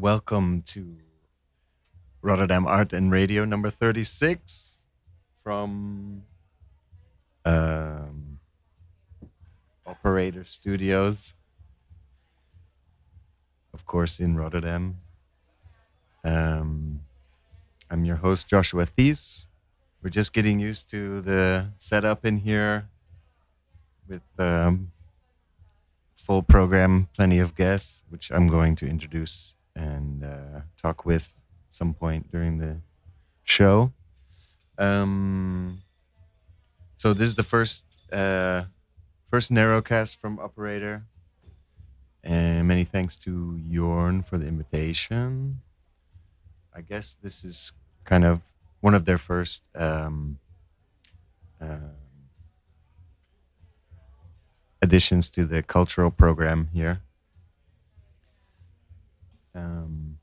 Welcome to Rotterdam Art and Radio number 36 from um, Operator Studios, of course, in Rotterdam. Um, I'm your host, Joshua Thies. We're just getting used to the setup in here with um, full program, plenty of guests, which I'm going to introduce and uh, talk with some point during the show. Um, so this is the first uh, first narrowcast from Operator, and many thanks to Jorn for the invitation. I guess this is kind of one of their first um, uh, additions to the cultural program here. Um,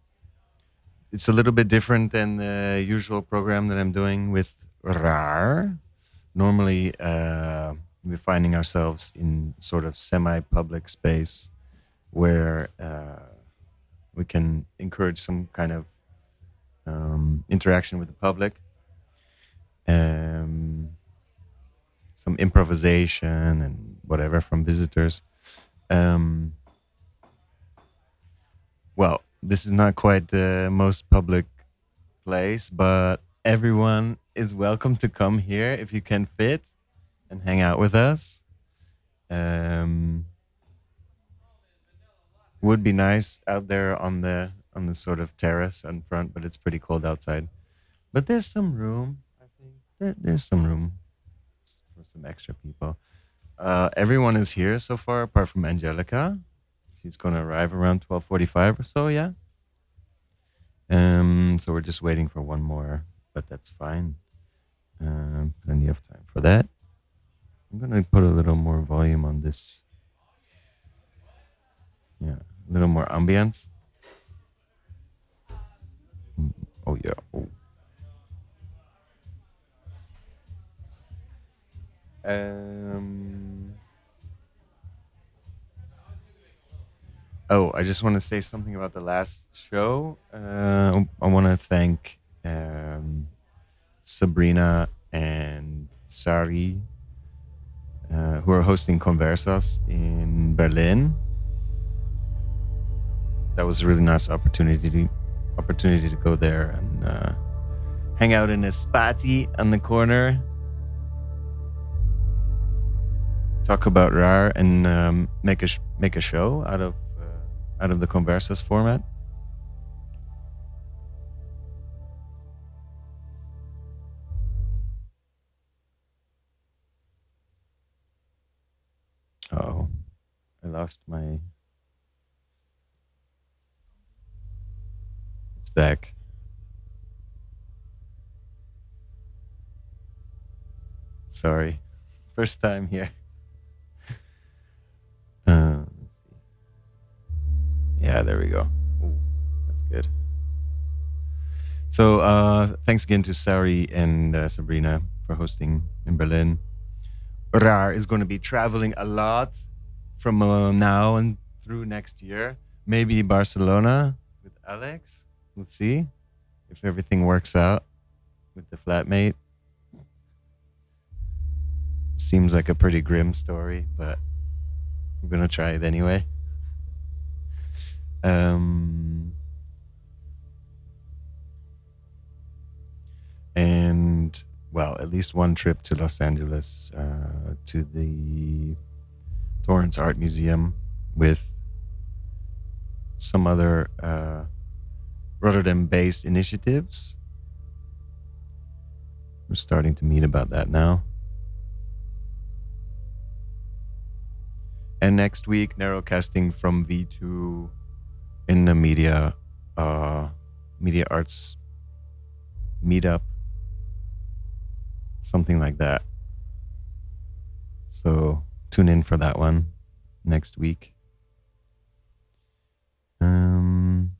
it's a little bit different than the usual program that I'm doing with RAR. Normally, uh, we're finding ourselves in sort of semi-public space where uh, we can encourage some kind of um, interaction with the public, um, some improvisation and whatever from visitors. Um, well, this is not quite the most public place, but everyone is welcome to come here if you can fit and hang out with us. Um, would be nice out there on the on the sort of terrace in front, but it's pretty cold outside. But there's some room. I think there, there's some room for some extra people. Uh, everyone is here so far, apart from Angelica. She's going to arrive around twelve forty-five or so. Yeah. Um. So we're just waiting for one more, but that's fine. Um, plenty of time for that. I'm gonna put a little more volume on this. Yeah, a little more ambience. Mm, Oh yeah. Oh. Um. Oh, I just want to say something about the last show. Uh, I want to thank um, Sabrina and Sari, uh, who are hosting Conversas in Berlin. That was a really nice opportunity to, opportunity to go there and uh, hang out in a Späti on the corner, talk about RAR, and um, make a make a show out of out of the Conversas format. Oh, I lost my. It's back. Sorry. First time here. Yeah, there we go. Ooh, that's good. So, uh, thanks again to Sari and uh, Sabrina for hosting in Berlin. Rar is going to be traveling a lot from uh, now and through next year. Maybe Barcelona with Alex. We'll see if everything works out with the flatmate. Seems like a pretty grim story, but I'm going to try it anyway. Um, and well, at least one trip to Los Angeles uh, to the Torrance Art Museum with some other uh, Rotterdam based initiatives. We're starting to meet about that now. And next week, narrowcasting from V2 in the media, uh, media arts meetup something like that. So tune in for that one next week. Um.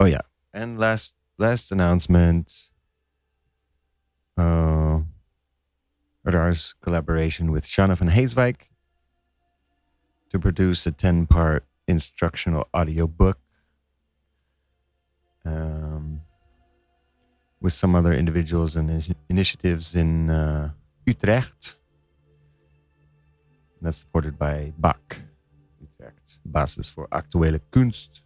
Oh yeah, and last last announcement. Uh, Radar's collaboration with Jeanne van Heeswijk to produce a ten-part instructional audiobook um, with some other individuals and initiatives in uh, Utrecht. And that's supported by BAK, Utrecht, Basis voor Actuele Kunst.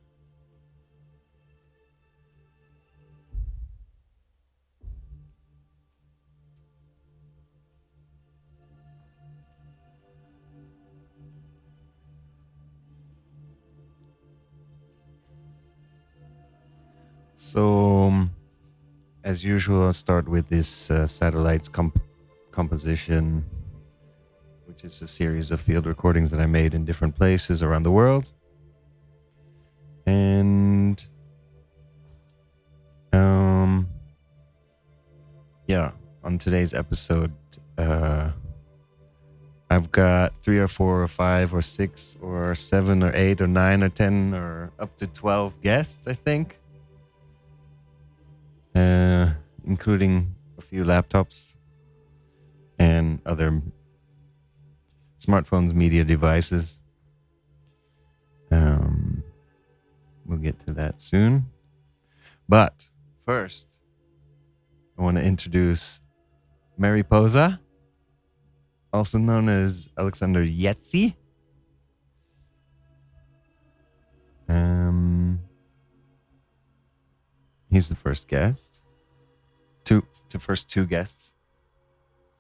So, um, as usual, I'll start with this uh, satellites comp- composition, which is a series of field recordings that I made in different places around the world. And, um, yeah, on today's episode, uh, I've got three or four or five or six or seven or eight or nine or ten or up to 12 guests, I think uh, including a few laptops and other smartphones, media devices. Um, we'll get to that soon. But first, I want to introduce Mary Mariposa, also known as Alexander Iezzi. Um, He's the first guest. Two, the first two guests,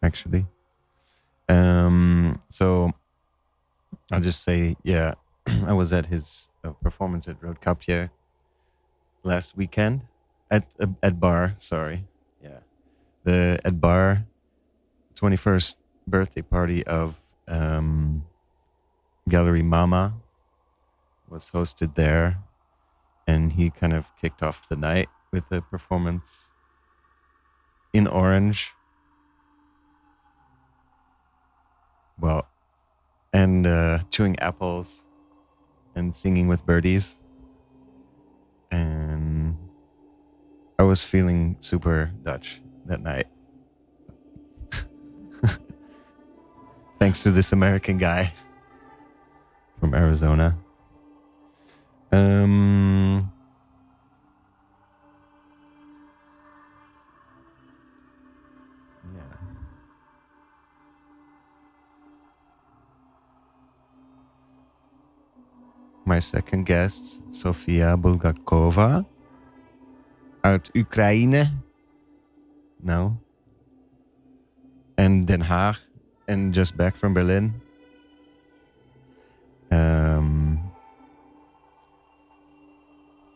actually. Um, so I'll just say, yeah, I was at his uh, performance at Roodkapje last weekend at uh, at bar. Sorry, yeah, the at bar, twenty first birthday party of um, Gallery Mama was hosted there, and he kind of kicked off the night with a performance in orange. Well, and uh, chewing apples and singing with birdies. And I was feeling super Dutch that night. Thanks to this American guy from Arizona. Um, My second guest, Sophia Bulgakova, out Ukraine. No. And Den Haag, and just back from Berlin. Um,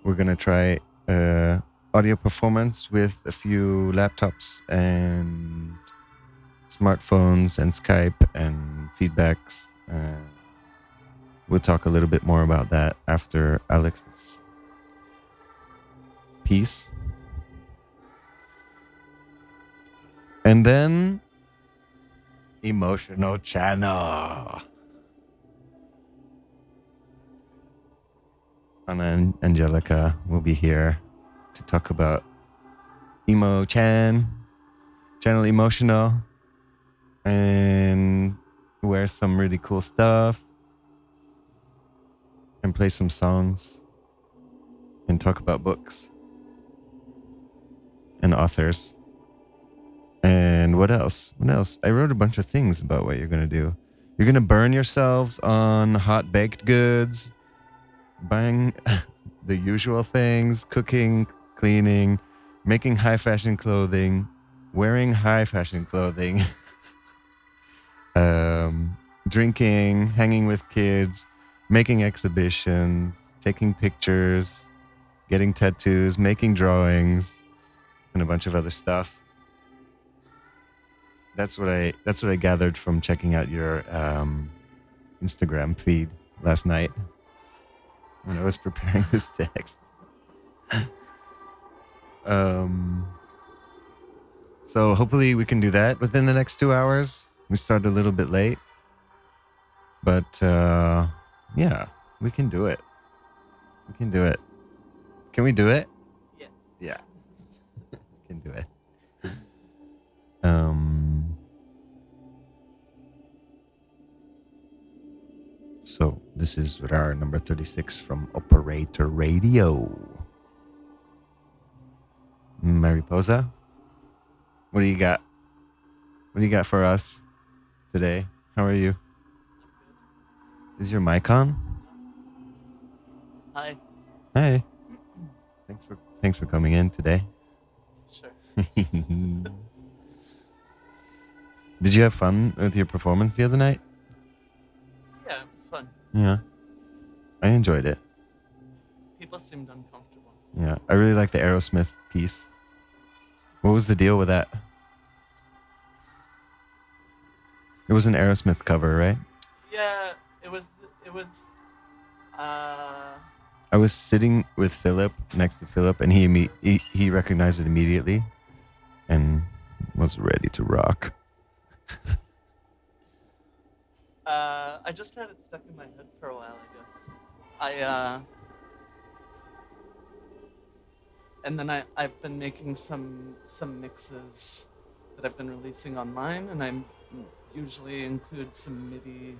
we're gonna try uh, audio performance with a few laptops and smartphones and Skype and feedbacks. We'll talk a little bit more about that after Alex's piece. And then emotional channel. Anna and Angelica will be here to talk about Emo Chan, Channel Emotional, and wear some really cool stuff and play some songs and talk about books and authors. And what else? What else? I wrote a bunch of things about what you're going to do. You're going to burn yourselves on hot baked goods, buying the usual things, cooking, cleaning, making high fashion clothing, wearing high fashion clothing, um, drinking, hanging with kids, making exhibitions, taking pictures, getting tattoos, making drawings, and a bunch of other stuff. That's what I that's what I gathered from checking out your um, Instagram feed last night when I was preparing this text. um, so hopefully we can do that within the next two hours. We started a little bit late, but uh, yeah, we can do it. We can do it. Can we do it? Yes. Yeah, we can do it. Um. So This is our number 36 from Operator Radio. Mariposa, what do you got? What do you got for us today? How are you? Is your mic on? Hi. Hey. Thanks for thanks for coming in today. Sure. Did you have fun with your performance the other night? Yeah, it was fun. Yeah. I enjoyed it. People seemed uncomfortable. Yeah. I really like the Aerosmith piece. What was the deal with that? It was an Aerosmith cover, right? Yeah, it was. It was. Uh, I was sitting with Philip next to Philip, and he imme- he, he recognized it immediately, and was ready to rock. uh, I just had it stuck in my head for a while, I guess. I uh, and then I I've been making some some mixes that I've been releasing online, and I usually include some MIDI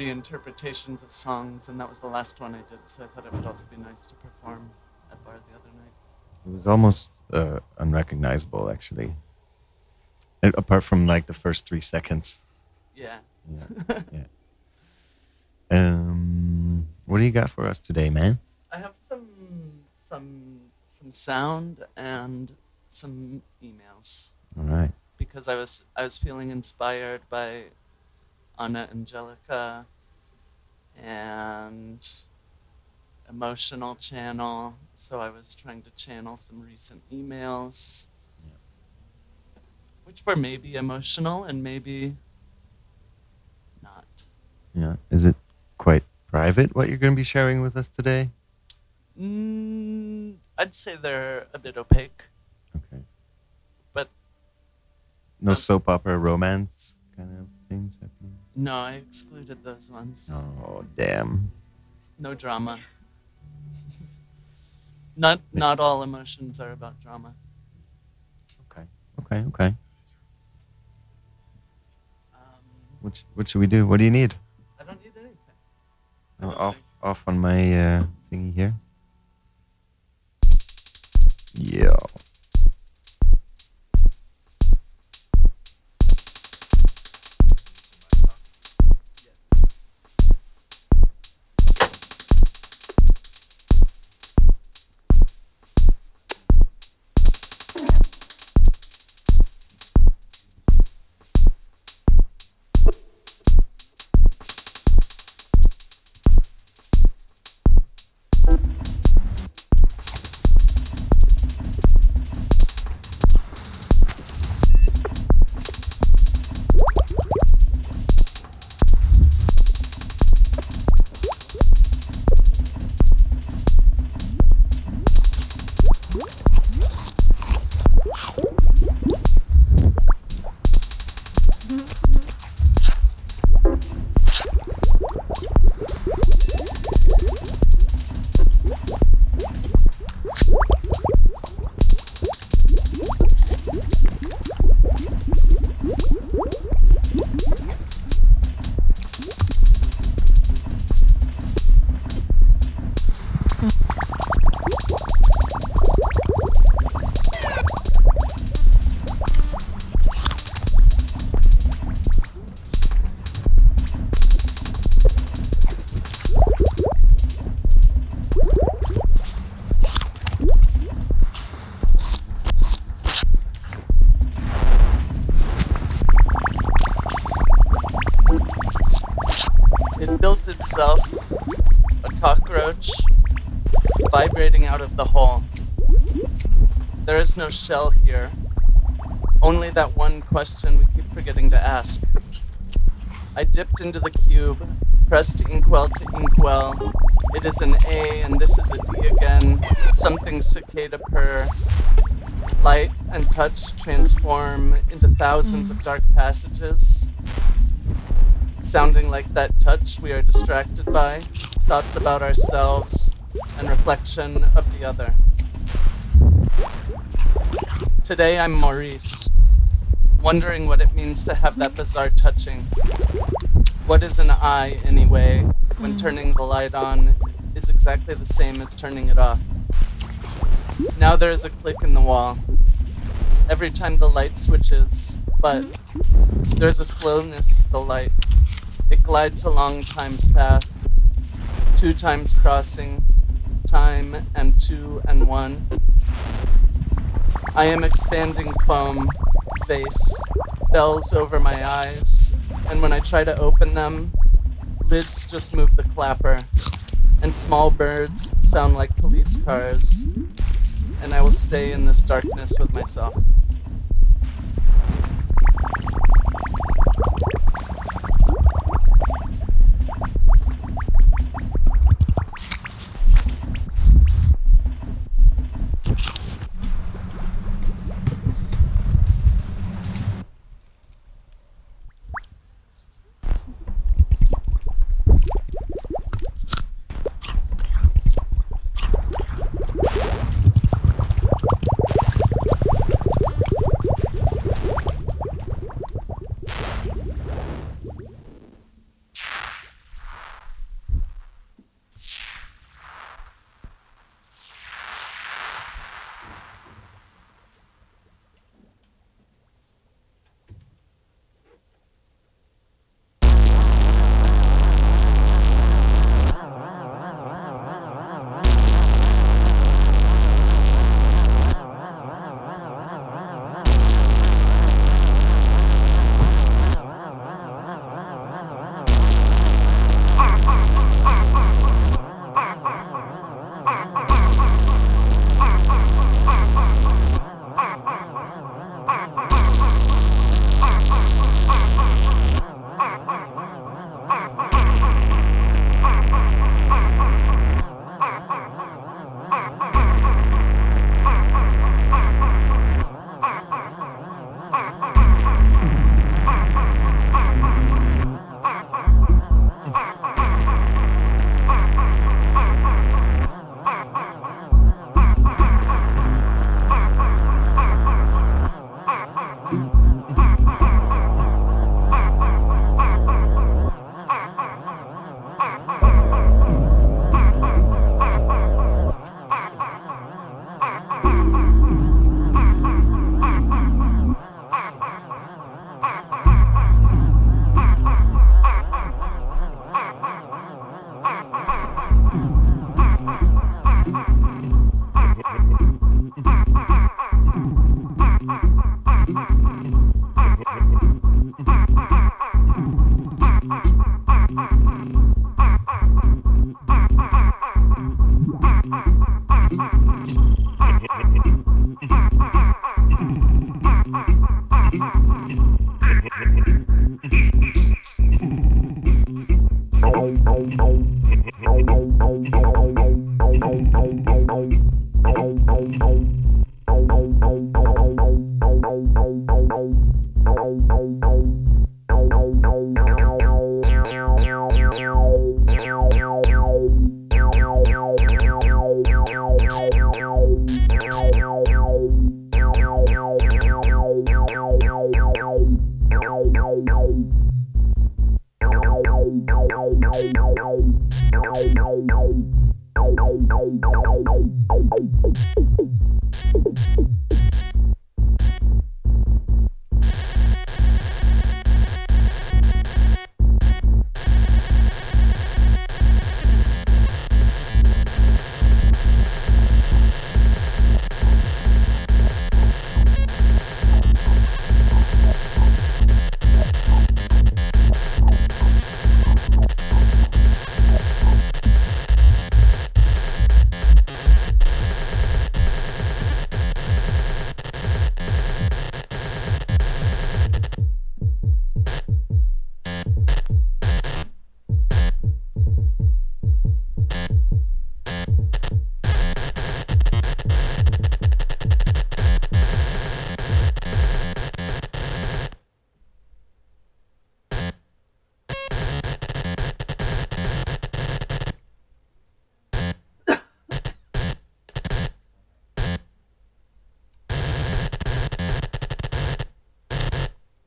reinterpretations of songs, and that was the last one I did. So I thought it would also be nice to perform at bar the other night. It was almost uh, unrecognizable, actually. Apart from like the first three seconds. Yeah. Yeah. yeah. Um, what do you got for us today, man? I have some some some sound and some emails All right. because I was I was feeling inspired by Anna Angelica and emotional channel. So I was trying to channel some recent emails, Yeah. which were maybe emotional and maybe not. Yeah. Is it quite private what you're going to be sharing with us today? Mm, I'd say they're a bit opaque. Okay. But- no Um, soap opera romance kind of things happening. No, I excluded those ones. Oh damn. No drama. not not all emotions are about drama. Okay. Okay. Okay. Um, What what should we do? What do you need? I don't need anything. I Oh, off think- off on my uh, thingy here. Yeah. Into the cube, pressed inkwell to inkwell. It is an A and this is a D again. Something cicada purr. Light and touch transform into thousands of dark passages. Sounding like that touch we are distracted by, thoughts about ourselves, and reflection of the other. Today I'm Maurice, wondering what it means to have that bizarre touching. What is an eye, anyway? when turning the light on is exactly the same as turning it off. Now there is a click in the wall every time the light switches, but there's a slowness to the light. It glides along time's path, two times crossing, time and two and one. I am expanding foam, face, bells over my eyes, and when I try to open them, lids just move the clapper, and small birds sound like police cars, and I will stay in this darkness with myself.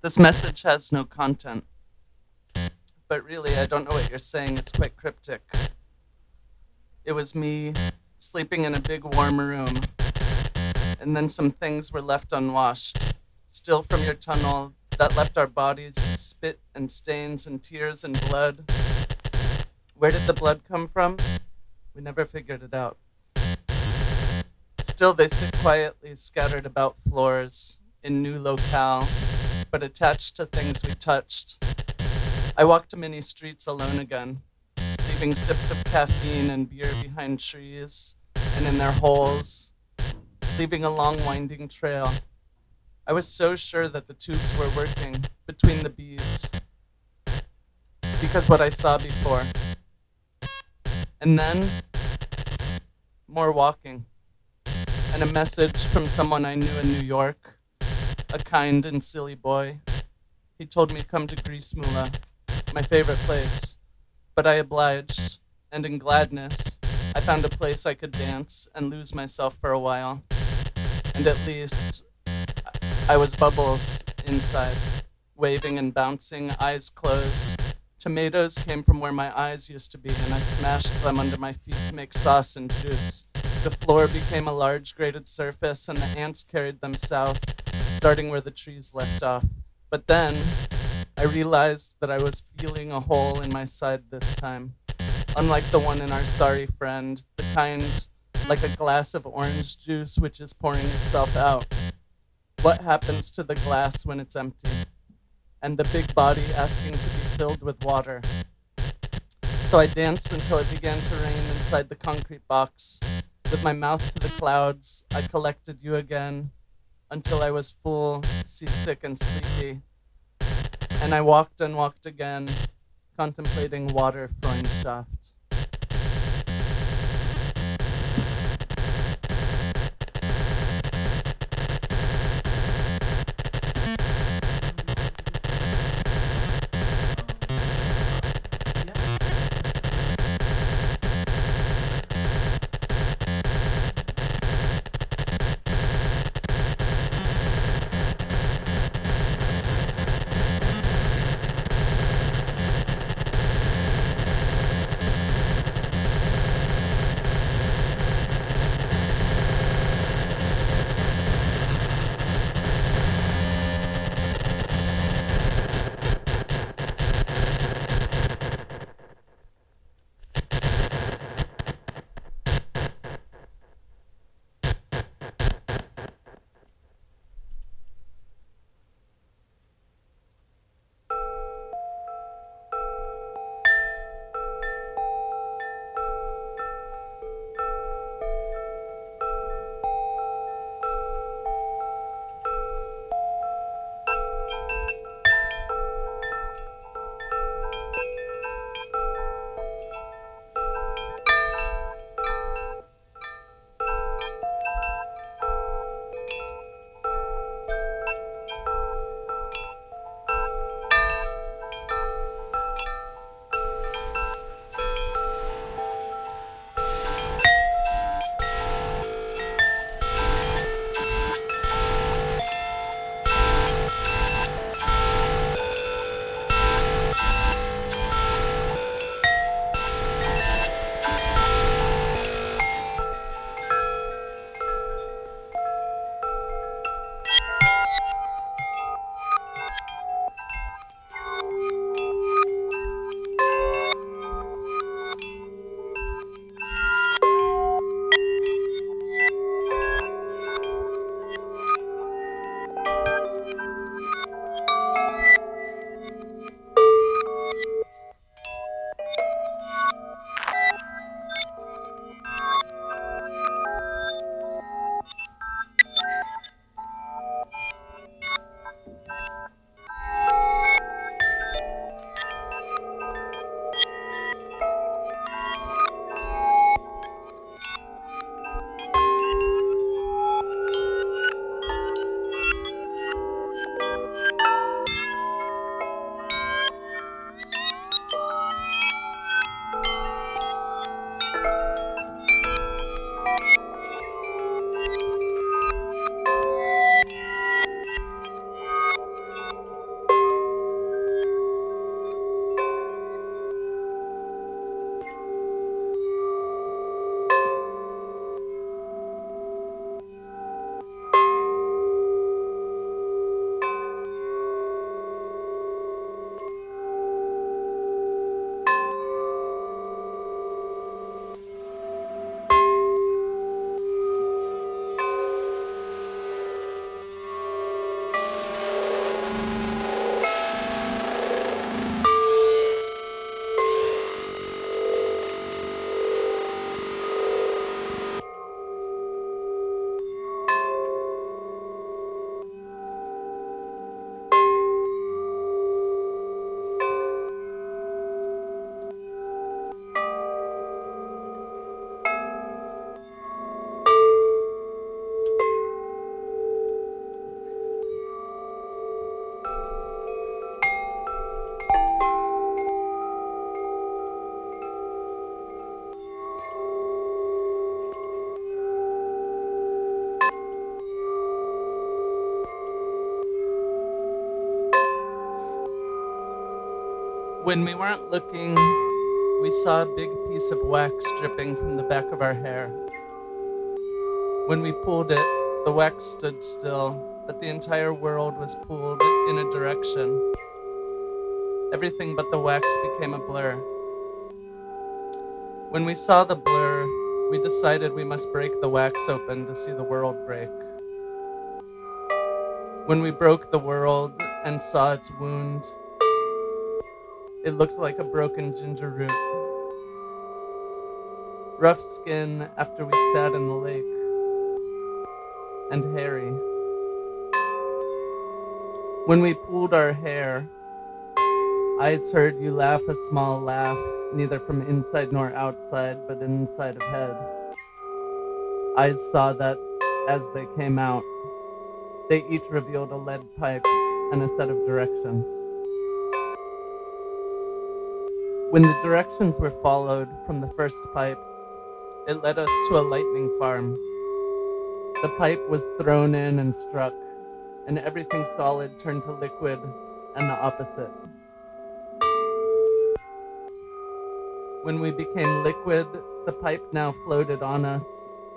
This message has no content, but really, I don't know what you're saying. It's quite cryptic. It was me sleeping in a big warm room, and then some things were left unwashed, still from your tunnel that left our bodies spit and stains and tears and blood. Where did the blood come from? We never figured it out. Still, they sit quietly scattered about floors in new locale, but attached to things we touched. I walked many streets alone again, leaving sips of caffeine and beer behind trees and in their holes, leaving a long winding trail. I was so sure that the tubes were working between the bees because what I saw before. And then more walking and a message from someone I knew in New York, a kind and silly boy. He told me to come to Grismula, my favorite place, but I obliged, and in gladness, I found a place I could dance and lose myself for a while. And at least I was bubbles inside, waving and bouncing, eyes closed. Tomatoes came from where my eyes used to be, and I smashed them under my feet to make sauce and juice. The floor became a large grated surface, and the ants carried them south, starting where the trees left off. But then I realized that I was feeling a hole in my side this time, unlike the one in our sorry friend, the kind like a glass of orange juice which is pouring itself out. What happens to the glass when it's empty? And the big body asking to be filled with water. So I danced until it began to rain inside the concrete box. With my mouth to the clouds, I collected you again until I was full, seasick, and sleepy. And I walked and walked again, contemplating water Freundschaft. When we weren't looking, we saw a big piece of wax dripping from the back of our hair. When we pulled it, the wax stood still, but the entire world was pulled in a direction. Everything but the wax became a blur. When we saw the blur, we decided we must break the wax open to see the world break. When we broke the world and saw its wound, it looked like a broken ginger root. Rough skin after we sat in the lake, and hairy. When we pulled our hair, eyes heard you laugh a small laugh, neither from inside nor outside, but inside of head. Eyes saw that as they came out, they each revealed a lead pipe and a set of directions. When the directions were followed from the first pipe, it led us to a lightning farm. The pipe was thrown in and struck, and everything solid turned to liquid and the opposite. When we became liquid, the pipe now floated on us,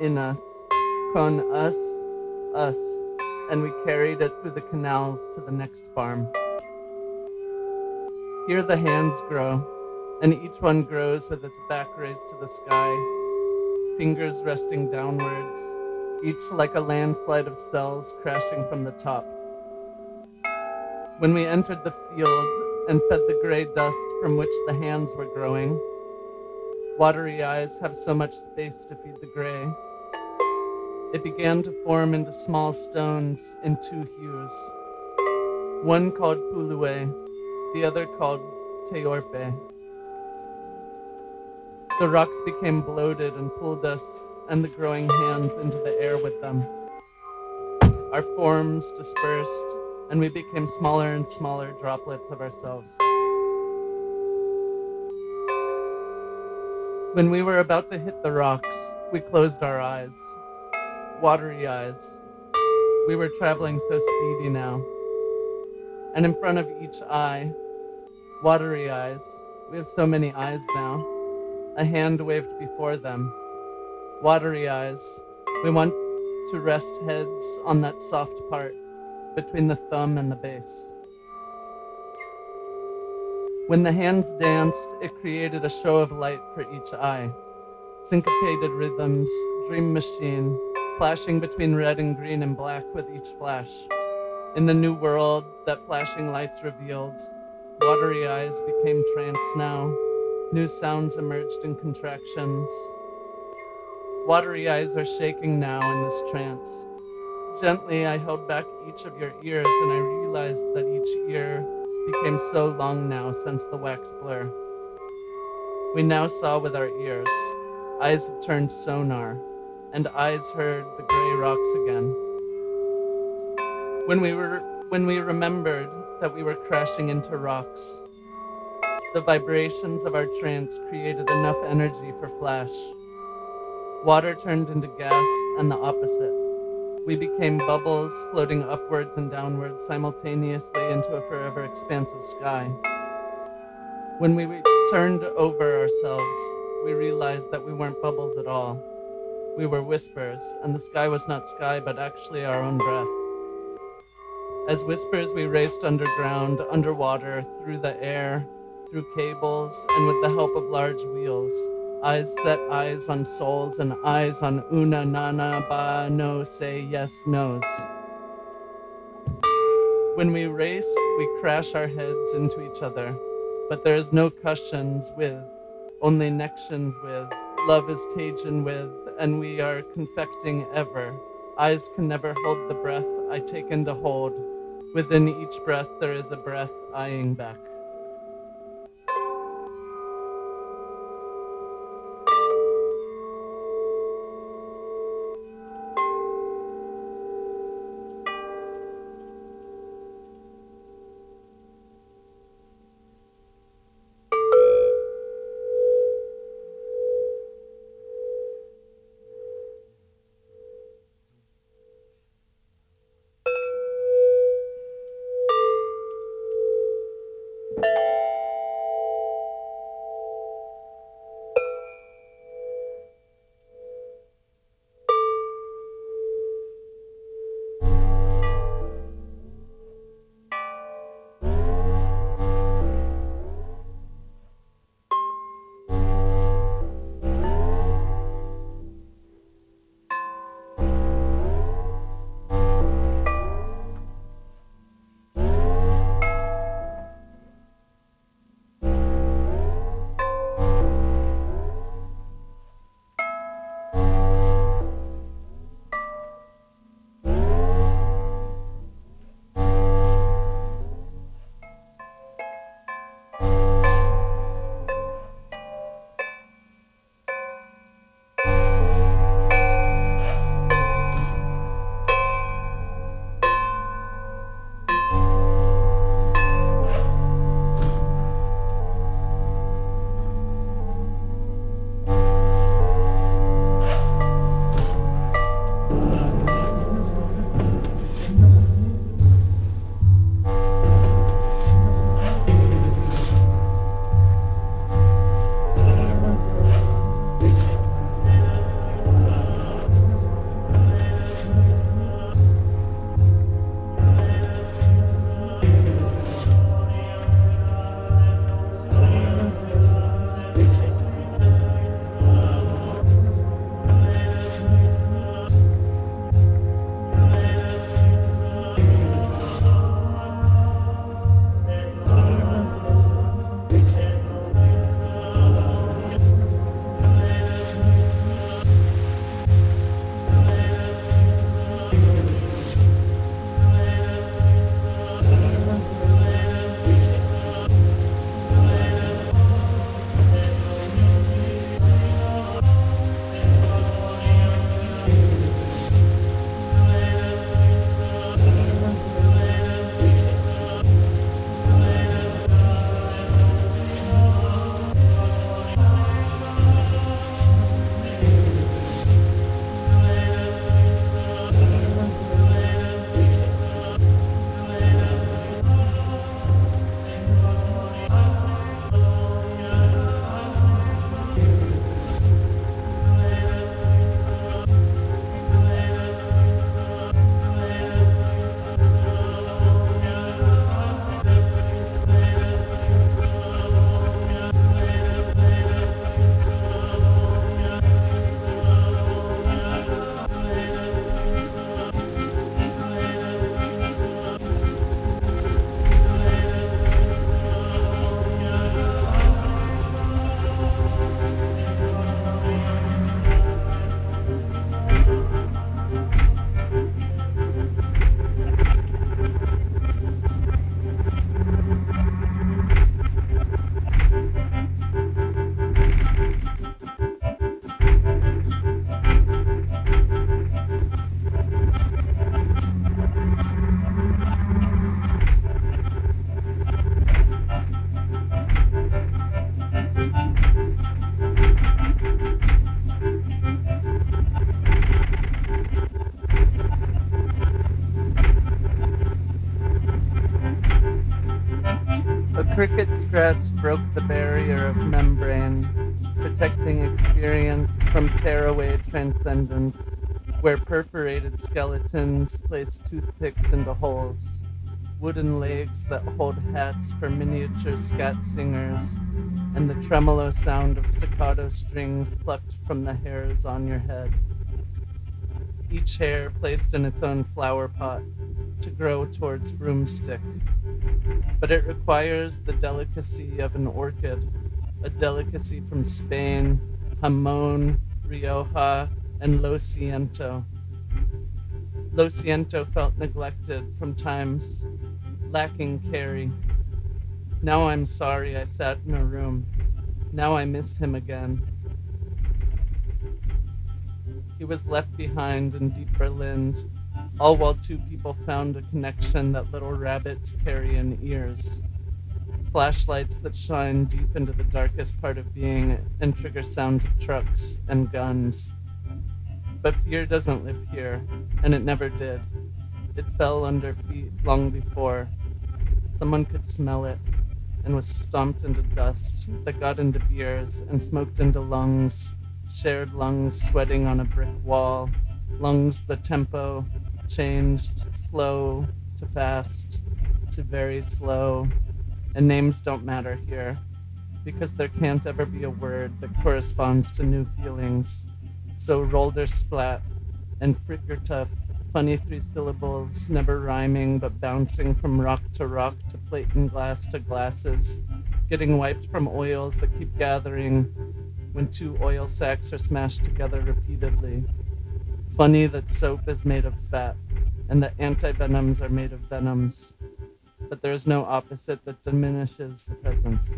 in us, con us, us, and we carried it through the canals to the next farm. Here the hands grow, and each one grows with its back raised to the sky, fingers resting downwards, each like a landslide of cells crashing from the top. When we entered the field and fed the gray dust from which the hands were growing, watery eyes have so much space to feed the gray. It began to form into small stones in two hues, one called Pulue, the other called Teorpe. The rocks became bloated and pulled us and the growing hands into the air with them. Our forms dispersed, and we became smaller and smaller droplets of ourselves. When we were about to hit the rocks, we closed our eyes. Watery eyes. We were traveling so speedy now. And in front of each eye, watery eyes. We have so many eyes now a hand waved before them. Watery eyes. We want to rest heads on that soft part between the thumb and the base. When the hands danced, it created a show of light for each eye. Syncopated rhythms, dream machine, flashing between red and green and black with each flash. In the new world that flashing lights revealed, watery eyes became trance now, New sounds emerged in contractions. Watery eyes are shaking now in this trance. Gently, I held back each of your ears, and I realized that each ear became so long now since the wax blur. We now saw with our ears. Eyes have turned sonar, and eyes heard the gray rocks again. When we were when we remembered that we were crashing into rocks, the vibrations of our trance created enough energy for flash. Water turned into gas and the opposite. We became bubbles floating upwards and downwards simultaneously into a forever expansive sky. When we turned over ourselves, we realized that we weren't bubbles at all. We were whispers, and the sky was not sky, but actually our own breath. As whispers, we raced underground, underwater, through the air, through cables and with the help of large wheels. Eyes set eyes on souls and eyes on una nana ba no say yes nos. When we race, we crash our heads into each other, but there is no cushions with, only nections with. Love is taken with, and we are confecting ever. Eyes can never hold the breath I take in to hold. Within each breath there is a breath eyeing back. Broke the barrier of membrane, protecting experience from tearaway transcendence, where perforated skeletons place toothpicks into holes, wooden legs that hold hats for miniature scat singers, and the tremolo sound of staccato strings plucked from the hairs on your head. Each hair placed in its own flower pot to grow towards broomstick. But it requires the delicacy of an orchid, a delicacy from Spain, Jamon, Rioja, and Lo Siento. Lo Siento felt neglected from times, lacking carry. Now I'm sorry I sat in a room. Now I miss him again. He was left behind in deep Berlin, all while two people found a connection that little rabbits carry in ears. Flashlights that shine deep into the darkest part of being and trigger sounds of trucks and guns. But fear doesn't live here, and it never did. It fell under feet long before. Someone could smell it and was stomped into dust that got into beers and smoked into lungs shared lungs sweating on a brick wall, lungs the tempo changed slow to fast to very slow, and names don't matter here because there can't ever be a word that corresponds to new feelings. So roller splat and frickertuff, funny three syllables, never rhyming but bouncing from rock to rock to plate and glass to glasses, getting wiped from oils that keep gathering when two oil sacks are smashed together repeatedly. Funny that soap is made of fat and that antivenoms are made of venoms, but there is no opposite that diminishes the presence.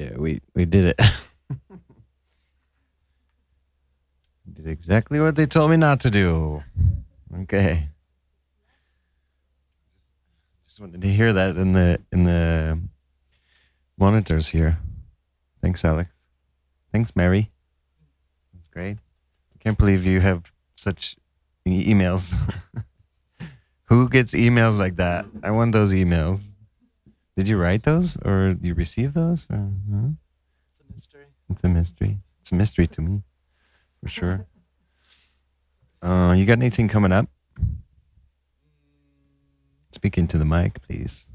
Yeah, we we did it. Did exactly what they told me not to do. Okay. Just wanted to hear that in the in the monitors here. Thanks, Alex. Thanks, Mary. That's great. I can't believe you have such emails. Who gets emails like that? I want those emails. Did you write those or you receive those? Or, huh? It's a mystery. It's a mystery. It's a mystery to me, for sure. Uh, you got anything coming up? Speak into the mic, please.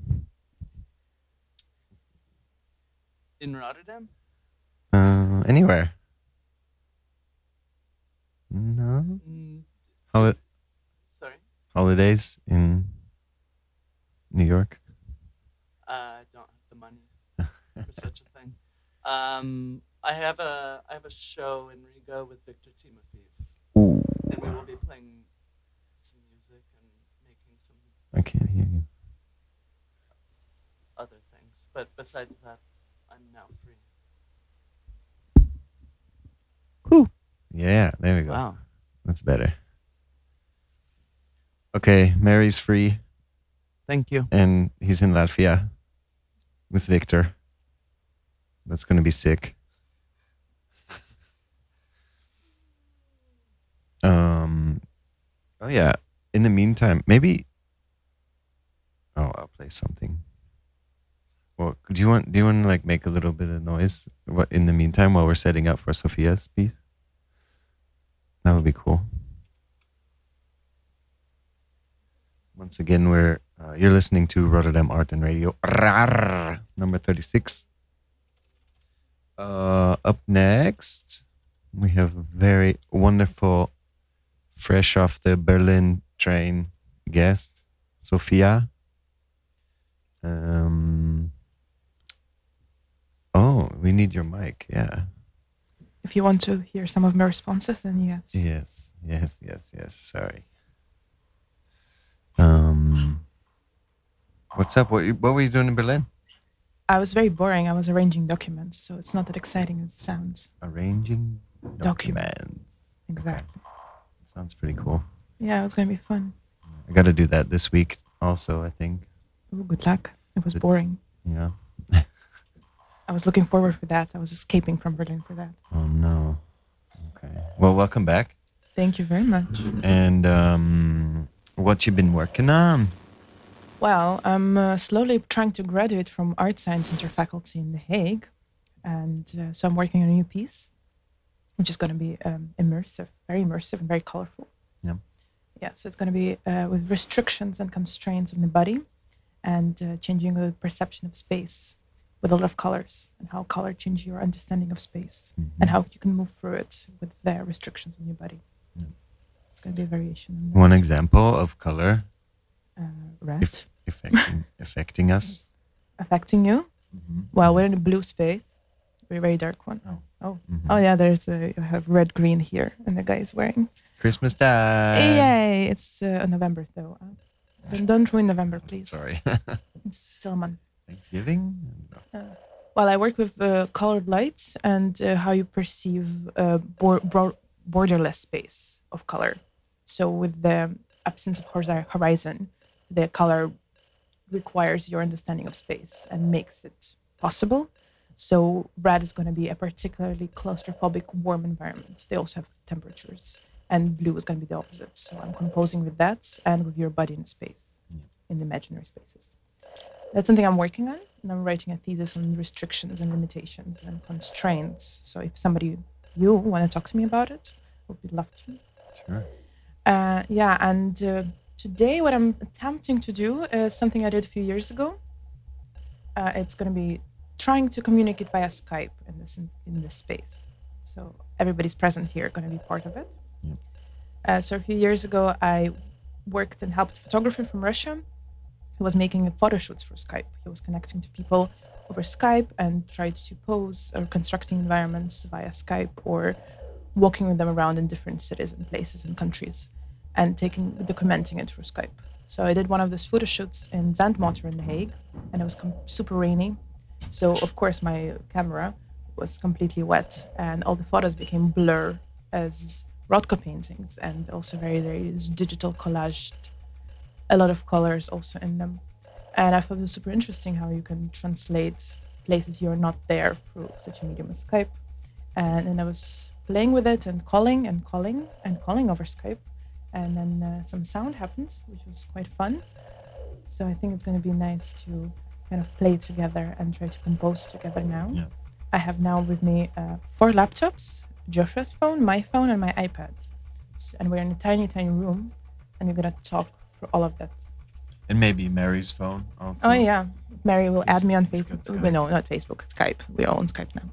In Rotterdam? Uh, anywhere? No. Mm, Holi- sorry. holidays in New York. Uh, I don't have the money for such a thing. Um, I have a I have a show in Riga with Victor Timofeev, Ooh, and we will be playing some music and making some I can't hear you. other things. But besides that, I'm now free. Yeah, there we go. Wow. That's better. Okay, Mary's free, Thank you. and he's in Latvia with Victor. That's gonna be sick. Um. Oh yeah. In the meantime, maybe. Oh, I'll play something. Well, do you want? Do you want to like make a little bit of noise? What in the meantime while we're setting up for Sophia's piece? That would be cool. Once again, we're uh, you're listening to Rotterdam Art and Radio, number thirty-six. Uh, up next, we have a very wonderful, fresh off the Berlin train guest, Sophia. Um. Oh, we need your mic. Yeah. If you want to hear some of my responses, then yes. Yes, yes, yes, yes. Sorry. Um, what's up? What what were you doing in Berlin? I was very boring. I was arranging documents, so it's not that exciting as it sounds. Arranging Document. documents. Exactly. Sounds pretty cool. Yeah, it was going to be fun. I got to do that this week also. I think. Ooh, good luck. It was boring. Yeah. I was looking forward for that. I was escaping from Berlin for that. Oh no. Okay. Well, welcome back. Thank you very much. And um, what you've been working on? Well, I'm uh, slowly trying to graduate from art science interfaculty in The Hague. And uh, so I'm working on a new piece, which is going to be um, immersive, very immersive and very colorful. Yeah. Yeah, so it's going to be uh, with restrictions and constraints on the body and uh, changing the perception of space with a lot of colors and how color changes your understanding of space and how you can move through it with the restrictions on your body. Yeah. It's going to be a variation. on One example of color Uh, red if, affecting affecting us. affecting you. Well, we're in a blue space, We're a very dark one. Oh. oh, Mhm. oh yeah. There's a you have red green here, and the guy is wearing. Christmas time. Yay! It's uh, November though. Uh, don't, don't ruin November, please. Sorry. It's still a month. Thanksgiving. Well, I work with uh, colored lights and uh, how you perceive uh, bor- bor- borderless space of color. So, with the absence of horiz- horizon, the color requires your understanding of space and makes it possible. So, red is going to be a particularly claustrophobic, warm environment. They also have temperatures, and blue is going to be the opposite. So, I'm composing with that and with your body in space, in imaginary spaces that's something I'm working on, and I'm writing a thesis on restrictions and limitations and constraints. So if somebody you want to talk to me about it, would be love to. Sure. Uh, yeah, and uh, today what I'm attempting to do is something I did a few years ago. Uh, it's going to be trying to communicate via Skype in this in this space. So everybody's present here going to be part of it. Uh, so a few years ago, I worked and helped a photographer from Russia who was making photo shoots for Skype. He was connecting to people over Skype and tried to pose or constructing environments via Skype or walking with them around in different cities and places and countries and taking documenting it through Skype. So I did one of those photo shoots in Zandmotor in The Hague and it was com- super rainy. So of course my camera was completely wet and all the photos became blur as Rothko paintings and also very very digital collaged, a lot of colors also in them, and I thought it was super interesting how you can translate places you're not there through such a medium as Skype, and then I was playing with it and calling and calling and calling over Skype, and then uh, some sound happened, which was quite fun. So I think it's going to be nice to kind of play together and try to compose together now. Yeah. I have now with me uh, four laptops, Joshua's phone, my phone, and my iPad. And we're in a tiny, tiny room, and we're gonna talk for all of that. And maybe Mary's phone also. Oh yeah, Mary will add me on Facebook. No, not Facebook, Skype. We're all on Skype now.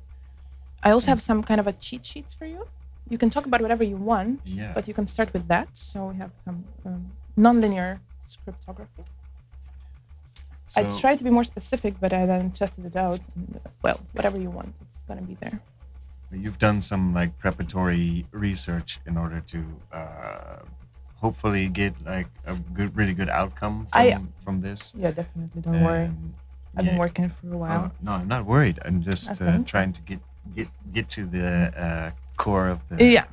I also have some kind of a cheat sheets for you. You can talk about whatever you want, Yeah. but you can start with that. So we have some um, non-linear scriptography. So, I tried to be more specific, but I then tested it out. And, uh, well, whatever you want, it's gonna be there. You've done some like preparatory research in order to uh, hopefully get like a good, really good outcome from, I- from this. Yeah, definitely. Don't worry. Um, I've been working for a while. Oh, no, I'm not worried. I'm just uh, trying to get get get to the uh, core of the Yeah.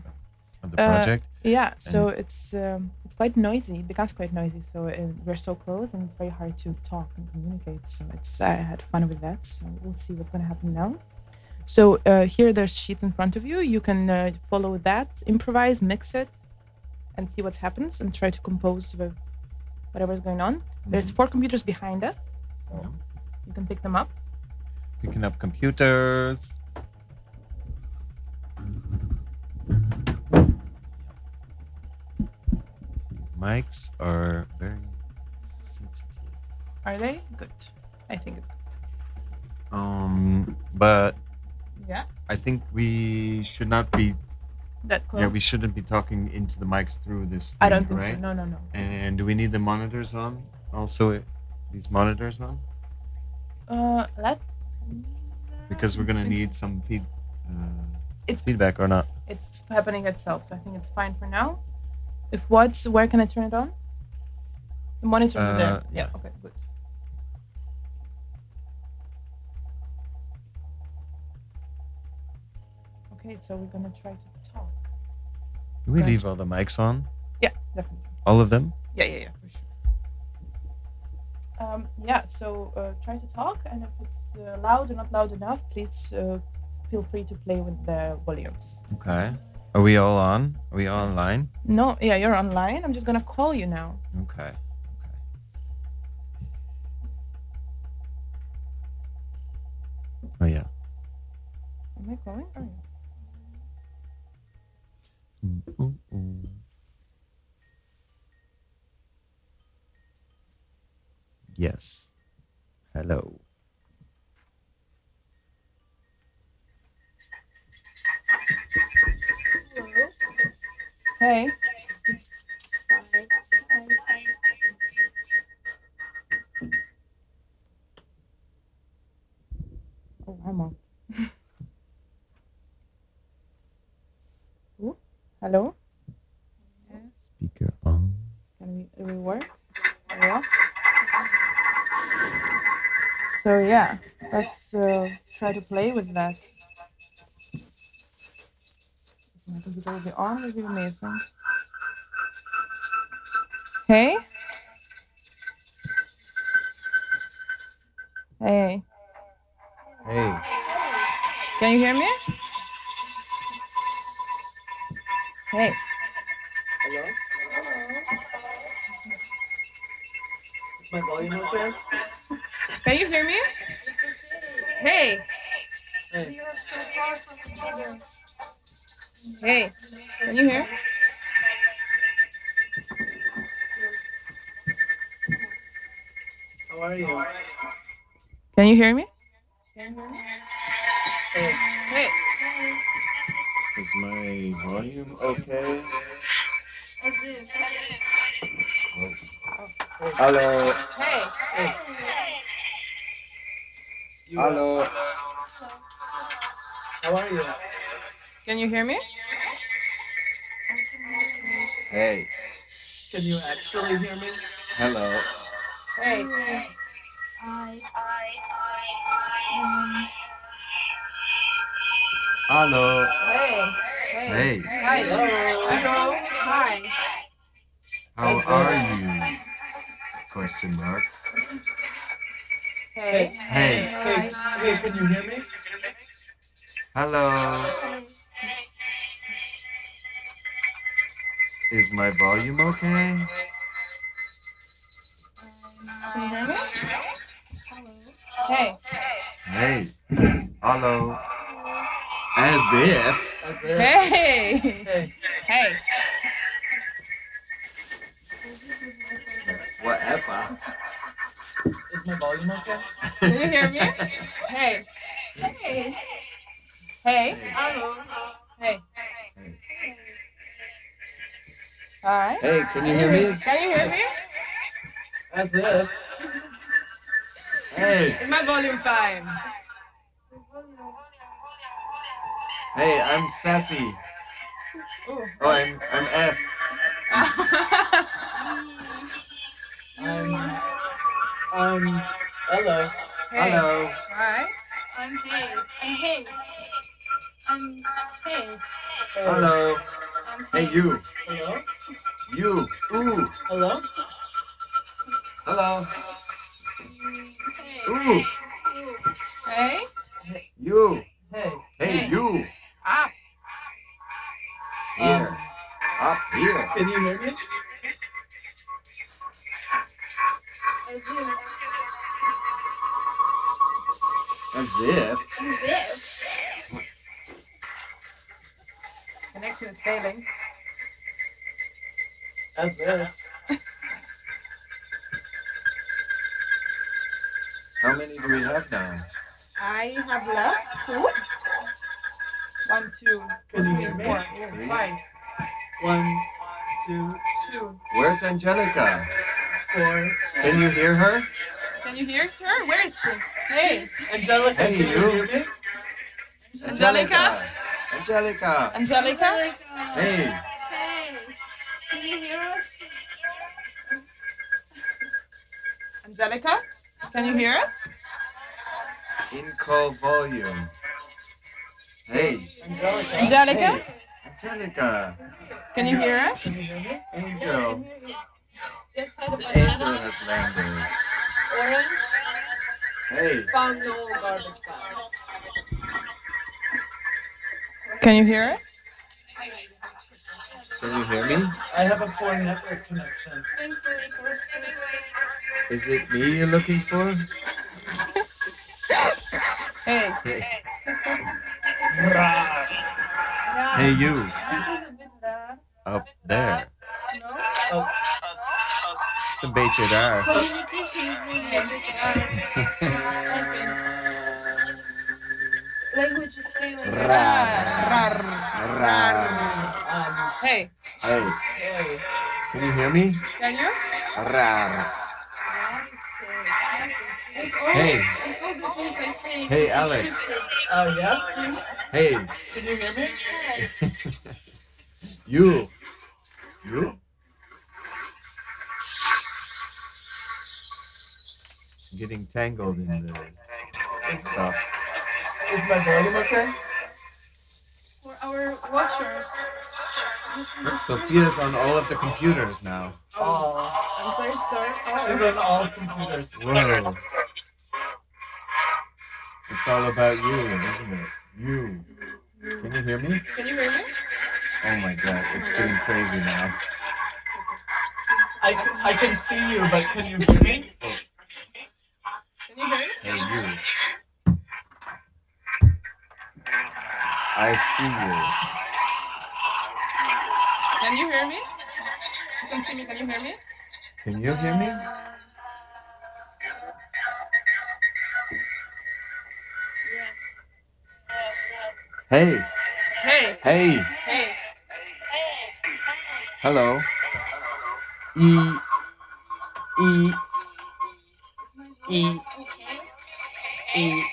of the Uh, project. Yeah, so it's um, it's quite noisy. It becomes quite noisy. So uh, we're so close, and it's very hard to talk and communicate. So it's I had fun with that. So we'll see what's going to happen now. So uh, here, there's sheets in front of you. You can uh, follow that, improvise, mix it, and see what happens, and try to compose with whatever's going on. There's Mhm. four computers behind us, so Yeah. you can pick them up. Picking up computers. Mics are very sensitive. Are they good? I think it's Um, but yeah. I think we should not be. That close. Yeah, we shouldn't be talking into the mics through this. I don't think right? so. No, no, no. And do we need the monitors on? Also, these monitors on Uh, let. because we're gonna need some feed. Uh, It's- feedback or not? it's happening itself, so I think it's fine for now. If what, where can I turn it on? The monitors are there. Uh, Yeah. yeah. Okay. Good. Okay, so we're gonna try to talk. Do we Right. leave all the mics on? Yeah, definitely. All of them? Yeah, yeah, yeah, for sure. Um, yeah, so uh, try to talk, and if it's uh, loud or not loud enough, please uh, feel free to play with the volumes. Okay. Are we all on? Are we all online? No, yeah, you're online. I'm just gonna call you now. Okay. Okay. Oh yeah. Am I calling? Oh, yeah. Mm. Yes. Hello. Hey. Oh, I'm on. Ooh, hello. Speaker on. Can we, it will work? Yeah. So yeah, let's uh, try to play with that. If My computer will be on. Would be amazing. Hey. Hey. Hey. Can you hear me? Hey. Hello? Is my volume okay? Can you hear me? Hey. Hey, Hey. Can you hear? how are you? Can you hear me? Hey, Hey. Is my volume okay? Hello. Hey. you, uh, How are you? Can you hear me? Hey. Can you actually hear me? Hello. Hey. Hello. Hey. Hey. Hey, Hi. Hello. Hi. how are you? Question mark. Hey. Hey, Hey, hey, can you hear me? hello. Is my volume okay? Can you hear me? Hey. Hey, hello. As if. That's it. Hey. Hey, Hey. Whatever. is my volume okay? Can you hear me? Hey. Hey. Hey. Hello. Hey. Hi. Hey, can you hear me? Can you hear me? As if. Hey, Is my volume fine? hey, I'm Sassy. Ooh. Oh, I'm I'm S. Um, um, hello. Hey. Hello. Hi. I'm hey. I'm hey. I'm hey. Hey. Hello. I'm Hey, You. You. Angelica? Angelica. Angelica? Hey. Hey. Can you hear us? Angelica? Can you hear us? In call volume. Hey. Angelica. Angelica? Hey. Angelica. Can you hear Can you hear us? Can you hear me? I have a poor network connection. Is it me you're looking for? Hey, Hey. Hey, you. This is a bit bad. Up there. No? It's a beetje raar. Communication is really a. Language is failing. Um, Hey, Hey. hey. Can you hear me? can you? Hey. all, if all the things I say Hey, Alex. Oh, yeah? Hey. Can you hear me? you. You? Getting tangled in the stuff. Is my volume okay? For our watchers, is Look, Sophia's on all of the computers now. Oh, I'm very sorry. she's on all computers. Whoa. It's all about you, isn't it? You. Can you hear me? Can you hear me? Oh my god, it's getting crazy now. I, can- I can see you, but can you hear me? Can you hear me? Hey, you. I see Can you hear me? You can see me. Can you hear me? Can you hear me? Yes. Hey, Hey, hey, hey. hello. E, E, E, E,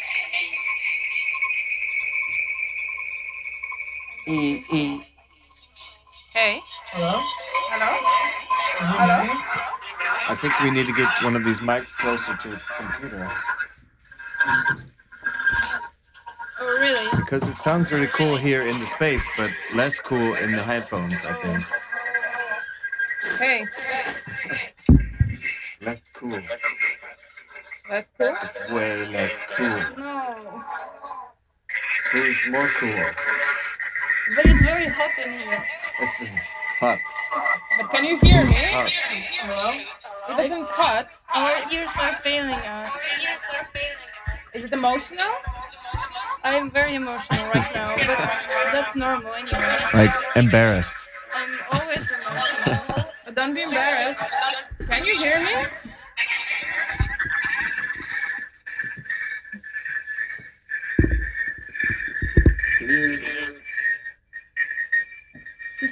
E, E. Hey. Hello? Hello? Can Hello? I think we need to get one of these mics closer to the computer. Oh, really? because it sounds really cool here in the space, but less cool in the headphones, I think. Hey, Less cool. that's cool. It's way less cool. No. Who's more cool? But it's very hot in here. It's hot. But can you hear me? Hot. Hello? It isn't hot. Our ears are failing us. Is it emotional? I'm very emotional right now, but that's normal anyway. Like embarrassed. I'm always emotional. But don't be embarrassed. Can you hear me?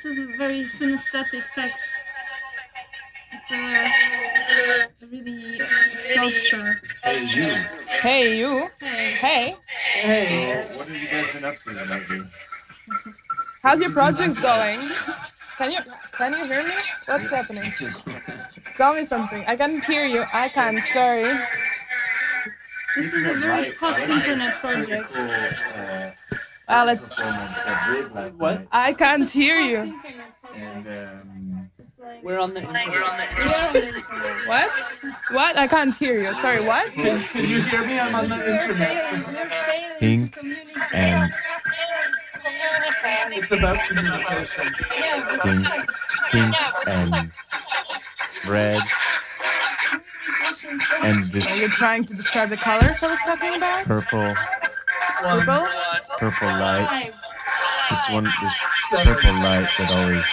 This is a very synesthetic text. It's a really sculpture. Hey you. Hey, you. Hey. Hey. hey. So what have you guys been up to lately? How's your project going? Can you can you hear me? What's happening? Tell me something. I can't hear you. I can't. Sorry. This is a very fast internet project. Well, it, What? I can't hear you. And um, We're on the internet. What? What? I can't hear you. Sorry. What? Can, can you hear me? I'm on the internet. Pink and It's about communication. pink, pink and red and this. Are you trying to describe the colors I was talking about? purple Purple? Purple light. This one this purple light that always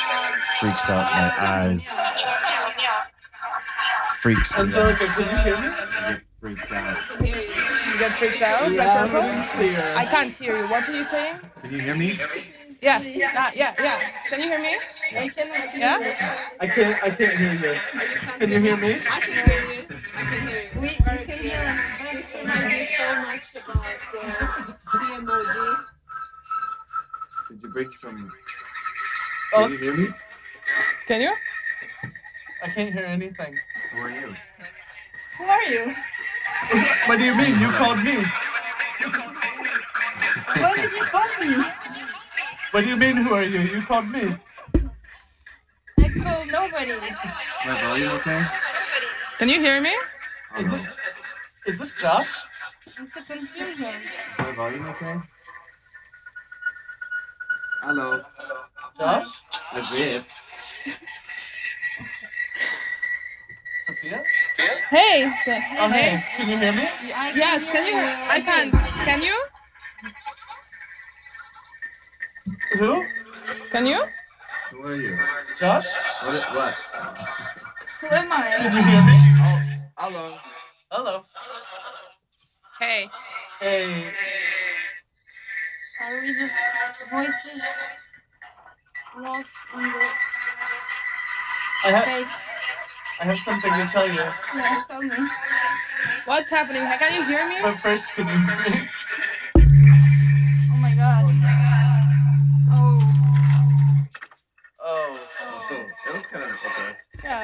freaks out my eyes. Freaks me out. Can you hear me? I get freaked out. You get freaked out by Yeah, purple? I can't hear you. What are you saying? Can you hear me? Yeah. Yeah. Yeah. Yeah. Can you hear me? Yeah. I can't. I can't hear you. Can you hear me? I can hear you. I can hear you. We, you can hear us best. Thank you so much about the emoji. Did you bring some? Oh. Can you hear me? Can you? I can't hear anything. Who are you? Who are you? What do you mean? You called me. Why did you call me? What do you mean? Who are you? You called me. I nobody. My volume okay? Can you hear me? Oh, Is no. this is this Josh? It's a confusion. Is my volume okay? Hello. Josh? As if. Sophia? Hey. Oh hey, can you hear me? Yes. Can you? I can't. Can you? Who? Can you? Who are you? Josh? What? What? Who am Can I? you hear me? Oh, hello. Hello. Hey. Hey. Are we just voices lost in the I have space? I have something to tell you. Yeah, tell me. What's happening? Can you hear me? But first, can you hear me?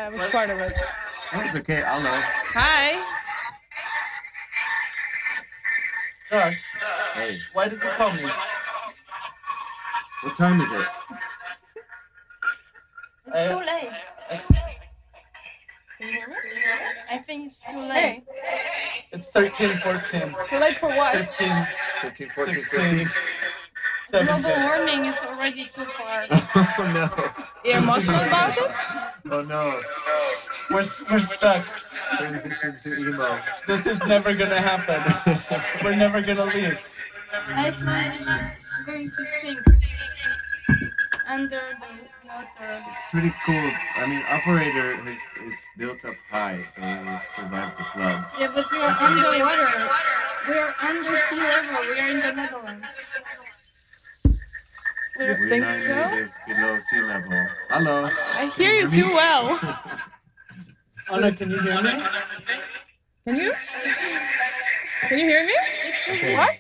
Yeah, I was part of it. That was okay. Hello. Hi. Josh, Hey. why did you call me? What time is it? It's I- too uh, late. I- Can you hear me? I think it's too late. It's 13, 14, Too late for what? 15, 13, 14, 16, 15. Global 17. warming is already too far. Oh no. You're emotional about it? Oh no. We're, we're stuck. Transition to emo. This is never gonna happen. We're never gonna leave. Iceland is going to sink under the water. It's pretty cool. I mean, operator is, is built up high, so he will survive the floods. Yeah, but we are underwater. We are under sea level. We are in the Netherlands. You We're think so? below sea level. Hello. I hear you too well. Anna, can you hear me? Can you? Can you hear me? Okay. What?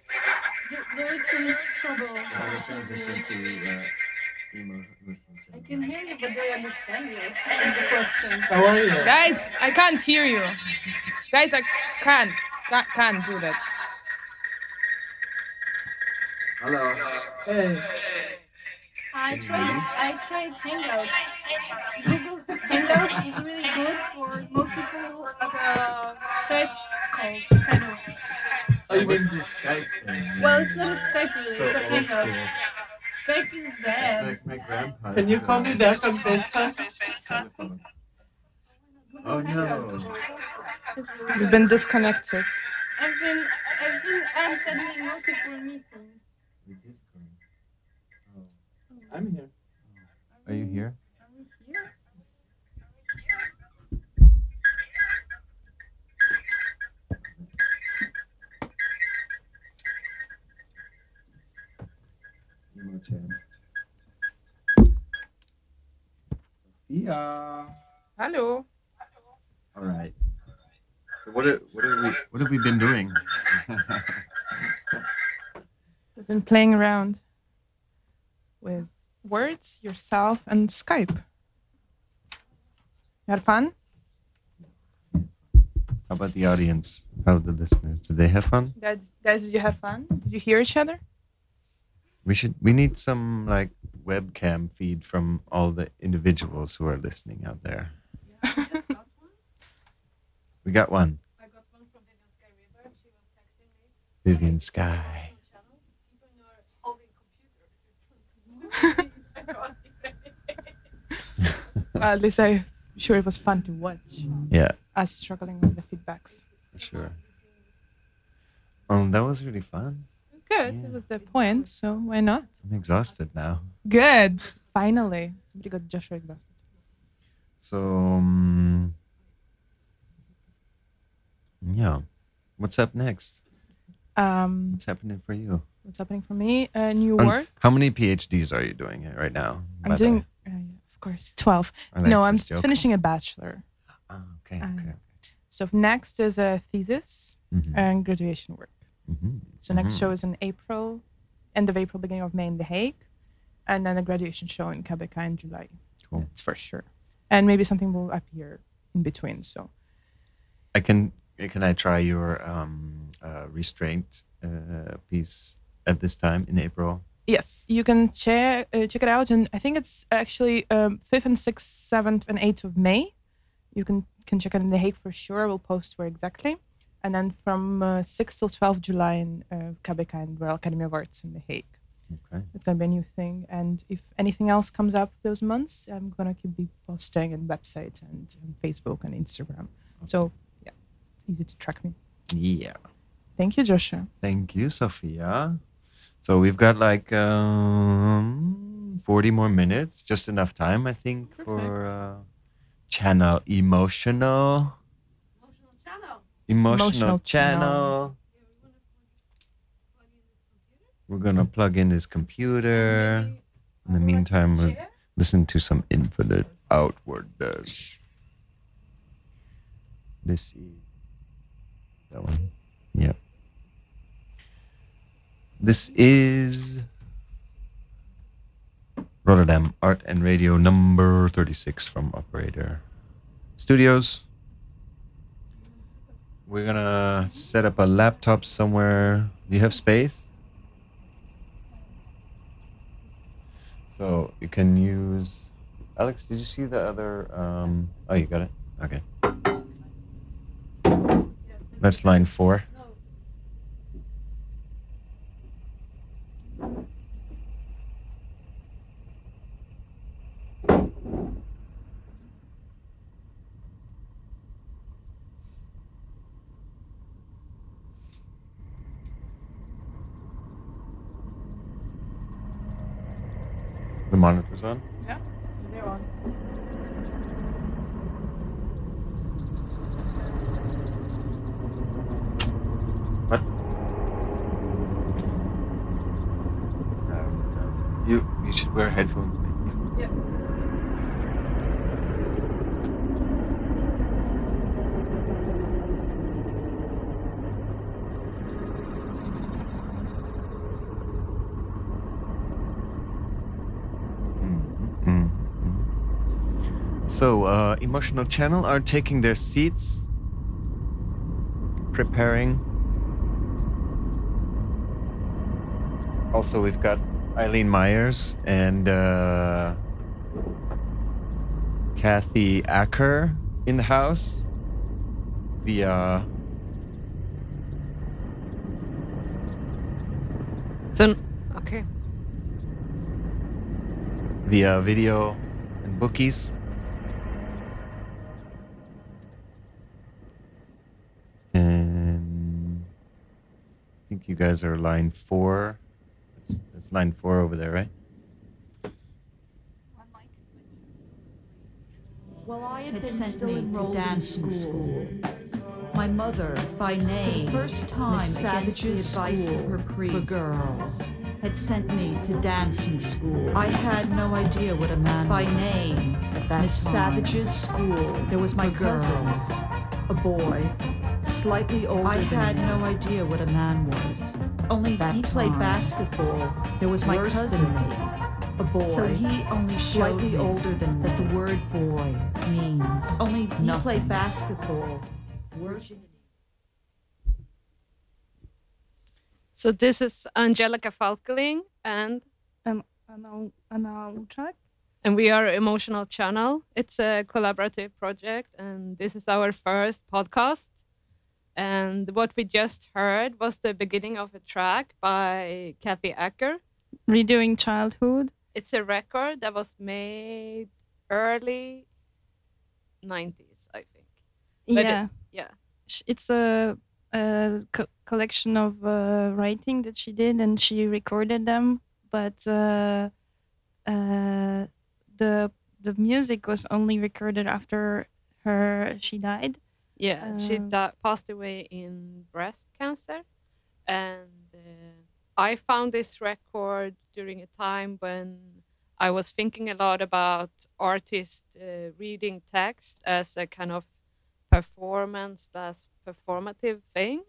There- There is some trouble. Now we transition to emo. I can hear you, but do I understand you? That's the question. How are you? Guys, I can't hear you. Guys, I can't. Can't, can't do that. Hello. Hey. I tried I tried Hangouts. Google Hangouts is really good for multiple uh, Skype calls, kind of. Oh, you mean the Skype thing? Well, it's not a Skype really, it's a Hangout. Skype is bad. like my grandpa. Can you call me back on FaceTime? Oh no. It's really You've been disconnected. I've been I've been attending multiple meetings. I'm here. Are you here? Are we here? Sophia. Hello. All right. So what are, what are we what have we been doing? We've been playing around with words, yourself, and Skype. You had fun? How about the audience? How the listeners? Did they have fun? Guys, guys, did you have fun? Did you hear each other? We should we need some like webcam feed from all the individuals who are listening out there. We got one. I got one from Vivian Sky River. She was texting me. Vivian Sky. channel. People are holding computers. Well, at least I'm sure it was fun to watch Yeah, us struggling with the feedbacks. for sure. Um, that was really fun. Good. Yeah. It was the point, so why not? I'm exhausted now. Good. Finally, somebody got Joshua exhausted. So, um, yeah. What's up next? Um, What's happening for you? What's happening for me? Uh, new Um, work. How many PhDs are you doing right now? I'm doing, uh, of course, twelve. I no, I'm joke. finishing a bachelor. Oh, okay, um, okay. So next is a thesis Mhm, and graduation work. mhm, So next mhm. show is in April, end of April, beginning of May in The Hague, and then a graduation show in KABK in July. Cool. That's for sure. And maybe something will appear in between. So I can. Can I try your um, uh, restraint uh, piece at this time in April? yes, you can check uh, check it out, and I think it's actually um, fifth and sixth, seventh, and eighth of May. You can can check it in The Hague for sure. We'll post where exactly. And then from uh, 6th till 12th July in uh, KABK and Royal Academy of Arts in The Hague. Okay. It's going to be a new thing. And if anything else comes up those months, I'm going to keep be posting on website and, and Facebook and Instagram. So, yeah, it's easy to track me. Yeah. Thank you, Joshua. Thank you, Sophia. So we've got like um, 40 more minutes, just enough time, I think, for uh, channel emotional. Emotional channel. Emotional, Emotional channel. channel. We're going to plug in this computer. In the meantime, we'll listen to some infinite outwardness. This is that one. Yep. This is Rotterdam Art and Radio number 36 from Operator Studios. We're gonna set up a laptop somewhere. Do you have space? So you can use. Alex, did you see the other? Um, oh, you got it. Okay. That's line four. The monitor's on. Yeah, they're on. What? Um, you you should wear headphones. Maybe. Yeah. Mm, So, uh, emotional channel are taking their seats, preparing. also, we've got Eileen Myles and uh, Kathy Acker in the house via So, okay. via video and bookies. Think you guys are line four. That's, that's line four over there, right? Well, I had, had been sent still me to enrolled in dancing school. My mother, by name, the first time Miss Savage's advice school of her priest. for girls, had sent me to dancing school. I had no idea what a man by was. name, at that Miss time. Savage's school. There was my cousin, girls. a boy, slightly older I than had me. no idea what a man was. Only that he played time. basketball. There was my worse cousin, than me. a boy, So he only slightly showed me older than that me. the word boy means only he Nothing. played basketball. Worse So this is Angelica Falkeling and Anna, Anna Łuczak. and we are Emotional Channel. It's a collaborative project, and this is our first podcast. And what we just heard was the beginning of a track by Kathy Acker. Redoing childhood. It's a record that was made early 90s, I think. But it- yeah. yeah. It's a, a co- collection of uh, writing that she did, and she recorded them. But uh, uh, the the music was only recorded after her she died. Yeah, she Um, di- passed away in breast cancer, and uh, I found this record during a time when I was thinking a lot about artists uh, reading text as a kind of performance slash performative thing,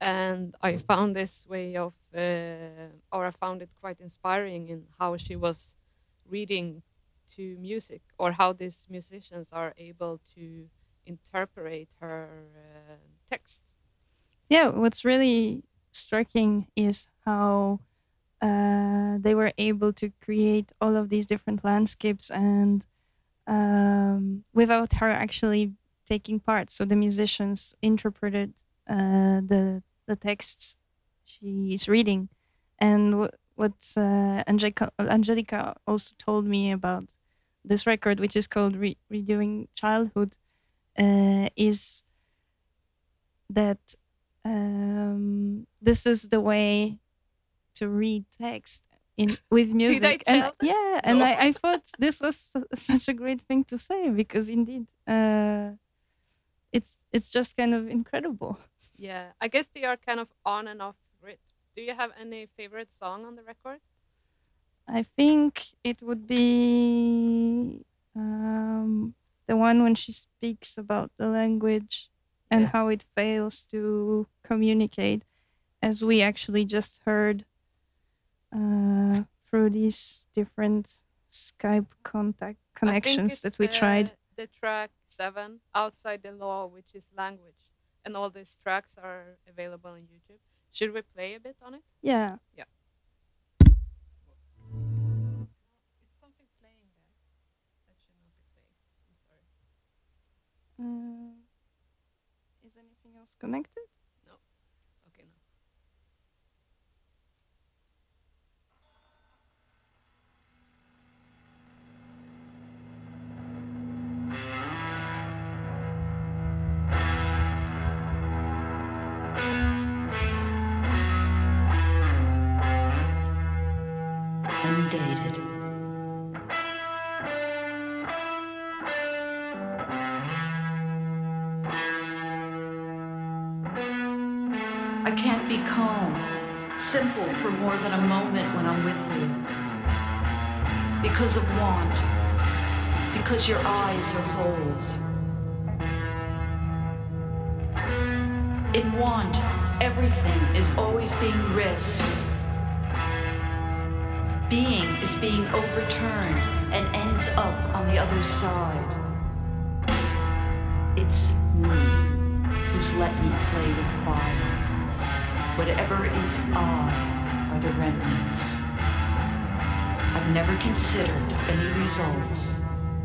and I found this way of, uh, or I found it quite inspiring in how she was reading to music, or how these musicians are able to interpret her uh, texts. yeah, what's really striking is how uh, they were able to create all of these different landscapes and um, without her actually taking part. So the musicians interpreted uh, the the texts she's reading, and w- what uh, Angelica, Angelica also told me about this record, which is called Re- "Redoing Childhood," uh, is that um, this is the way to read text in with music. and yeah, and No. I, I thought this was such a great thing to say because indeed, uh, it's it's just kind of incredible. Yeah, I guess they are kind of on and off grid. Do you have any favorite song on the record? I think it would be um, the one when she speaks about the language and Yeah. how it fails to communicate, as we actually just heard uh, through these different Skype contact connections that we the, tried. The track seven, "Outside the Law," which is language, and all these tracks are available on YouTube. Should we play a bit on it? Yeah. It's Uh, is anything else connected? I can't be calm, simple for more than a moment when I'm with you. Because of want, because your eyes are holes. In want, everything is always being risked. Being is being overturned and ends up on the other side. It's me who's let me play with fire. Whatever is I are the remnants. I've never considered any results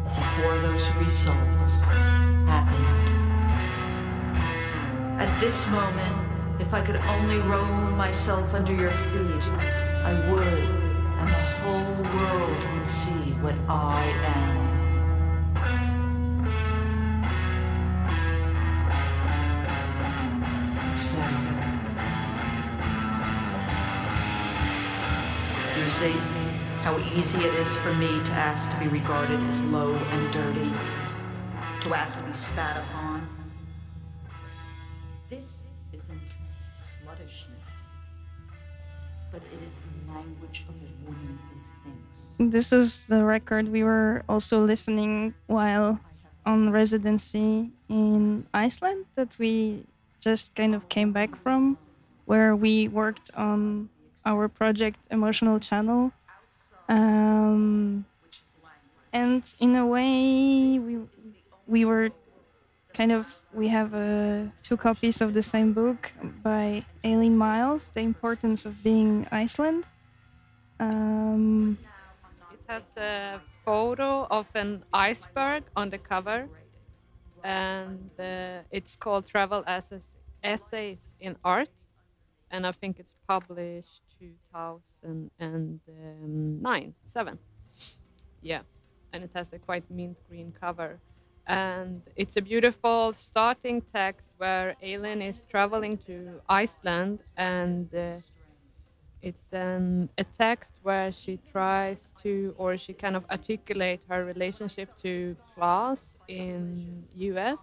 before those results happened. At this moment, if I could only roll myself under your feet, I would, and the whole world would see what I am. See how easy it is for me to ask to be regarded as low and dirty, to ask to be spat upon. This isn't sluttishness, but it is the language of a woman who thinks. This is the record we were also listening while on residency in Iceland that we just kind of came back from, where we worked on our project Emotional Channel. Um, and in a way, we we were kind of we have uh, two copies of the same book by Eileen Myles, The Importance of Being Iceland. Um, It has a photo of an iceberg on the cover, and uh, it's called Travel Essays, Essays in Art, and I think it's published 2009, seven. Yeah, and it has a quite mint green cover. And it's a beautiful starting text where Eileen is traveling to Iceland and uh, it's um, a text where she tries to or she kind of articulate her relationship to class in us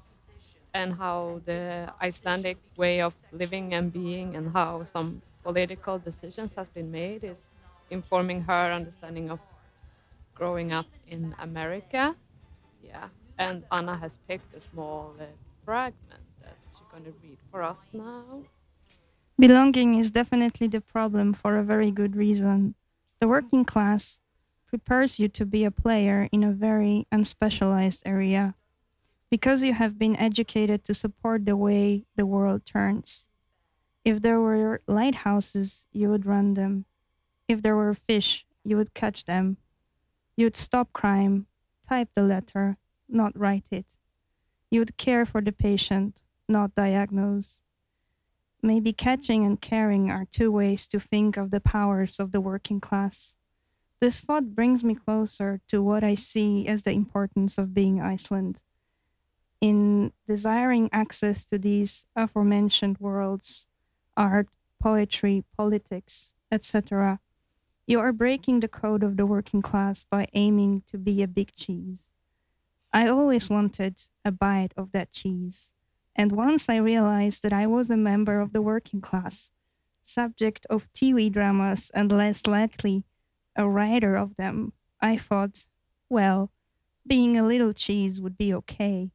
and how the icelandic way of living and being and how some political decisions has been made is informing her understanding of growing up in america yeah and anna has picked a small uh, fragment that she's going to read for us now Belonging is definitely the problem for a very good reason. The working class prepares you to be a player in a very unspecialized area because you have been educated to support the way the world turns. If there were lighthouses, you would run them. If there were fish, you would catch them. You would stop crime, type the letter, not write it. You would care for the patient, not diagnose. Maybe catching and caring are two ways to think of the powers of the working class. This thought brings me closer to what I see as the importance of being Iceland. In desiring access to these aforementioned worlds, art, poetry, politics, etc., you are breaking the code of the working class by aiming to be a big cheese. I always wanted a bite of that cheese. And once I realized that I was a member of the working class, subject of TV dramas and less likely a writer of them, I thought, well, being a little cheese would be okay.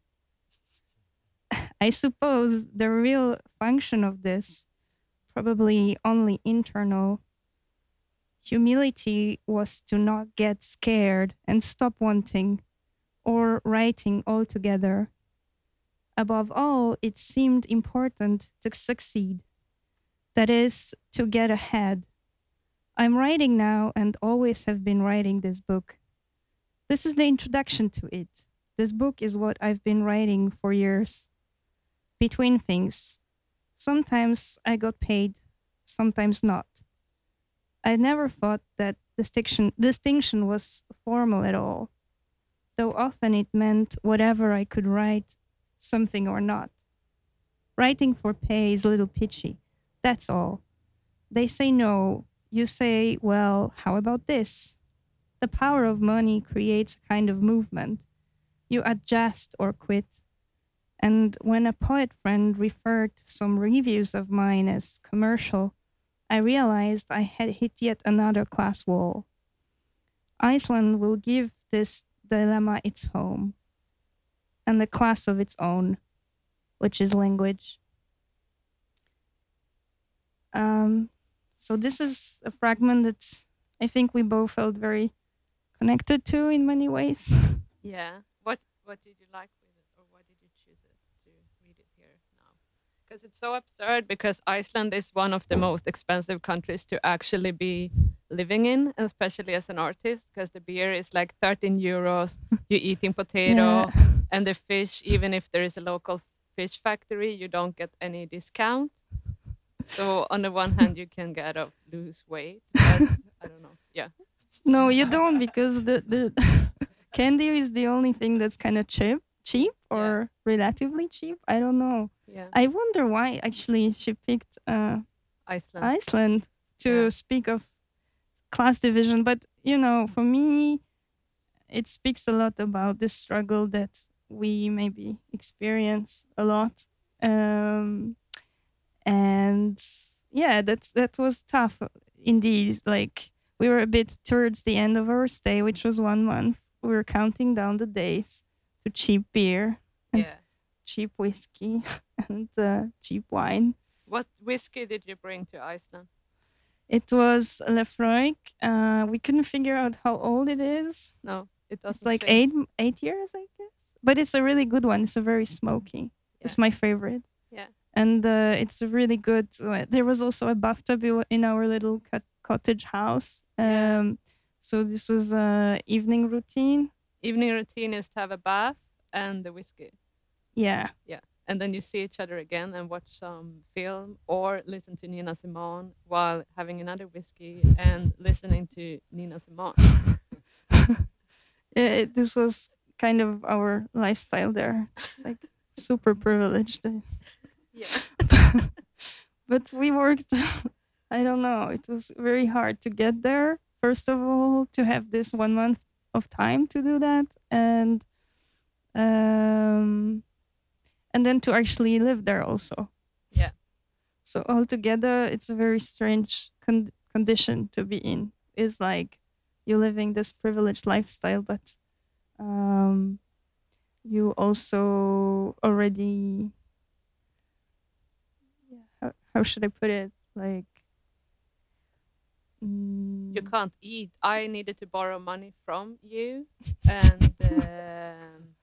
I suppose the real function of this, probably only internal, humility was to not get scared and stop wanting or writing altogether above all, it seemed important to succeed. That is, to get ahead. I'm writing now and always have been writing this book. This is the introduction to it. This book is what I've been writing for years. Between things. Sometimes I got paid, sometimes not. I never thought that distinction, distinction was formal at all, though often it meant whatever I could write something or not. Writing for pay is a little pitchy. That's all. They say no. You say, well, how about this? The power of money creates a kind of movement. You adjust or quit. And when a poet friend referred to some reviews of mine as commercial, I realized I had hit yet another class wall. Iceland will give this dilemma its home and the class of its own, which is language. Um, so this is a fragment that I think we both felt very connected to in many ways. Yeah. What What did you like with it, or why did you choose it to read it here now? Because it's so absurd because Iceland is one of the mm. most expensive countries to actually be living in, especially as an artist, because the beer is like 13 euros. You're eating potato Yeah. and the fish, even if there is a local fish factory, you don't get any discount. So on the one hand, you can get a lose weight, but I don't know. Yeah, No, you don't because the the candy is the only thing that's kind of cheap, cheap or relatively cheap. I don't know. Yeah. I wonder why actually she picked uh, Iceland. Iceland to Yeah. speak of class division. But you know, for me, it speaks a lot about the struggle that we maybe experience a lot. Um, and yeah, that's that was tough indeed. Like we were a bit towards the end of our stay, which was one month. We were counting down the days to cheap beer, and yeah. Cheap whiskey, and uh, cheap wine. What whiskey did you bring to Iceland? It was Laphroaig. Uh, we couldn't figure out how old it is. No, it doesn't. It's like say. eight eight years, I guess. But it's a really good one. It's a very smoky. It's my favorite. Yeah. And uh, it's a really good. Uh, there was also a bathtub in our little cot- cottage house. Yeah. Um, so this was a evening routine. Evening routine is to have a bath and the whiskey. Yeah. Yeah. And then you see each other again and watch some film or listen to Nina Simone while having another whiskey and listening to Nina Simone. It, this was kind of our lifestyle there. Just like super privileged. Yeah. but we worked i don't know it was very hard to get there first of all to have this one month of time to do that and um and then to actually live there also Yeah. so altogether it's a very strange con- condition to be in it's like you're living this privileged lifestyle but um you also already yeah, how, how should I put it? Like, mm, You can't eat. I needed to borrow money from you, and um,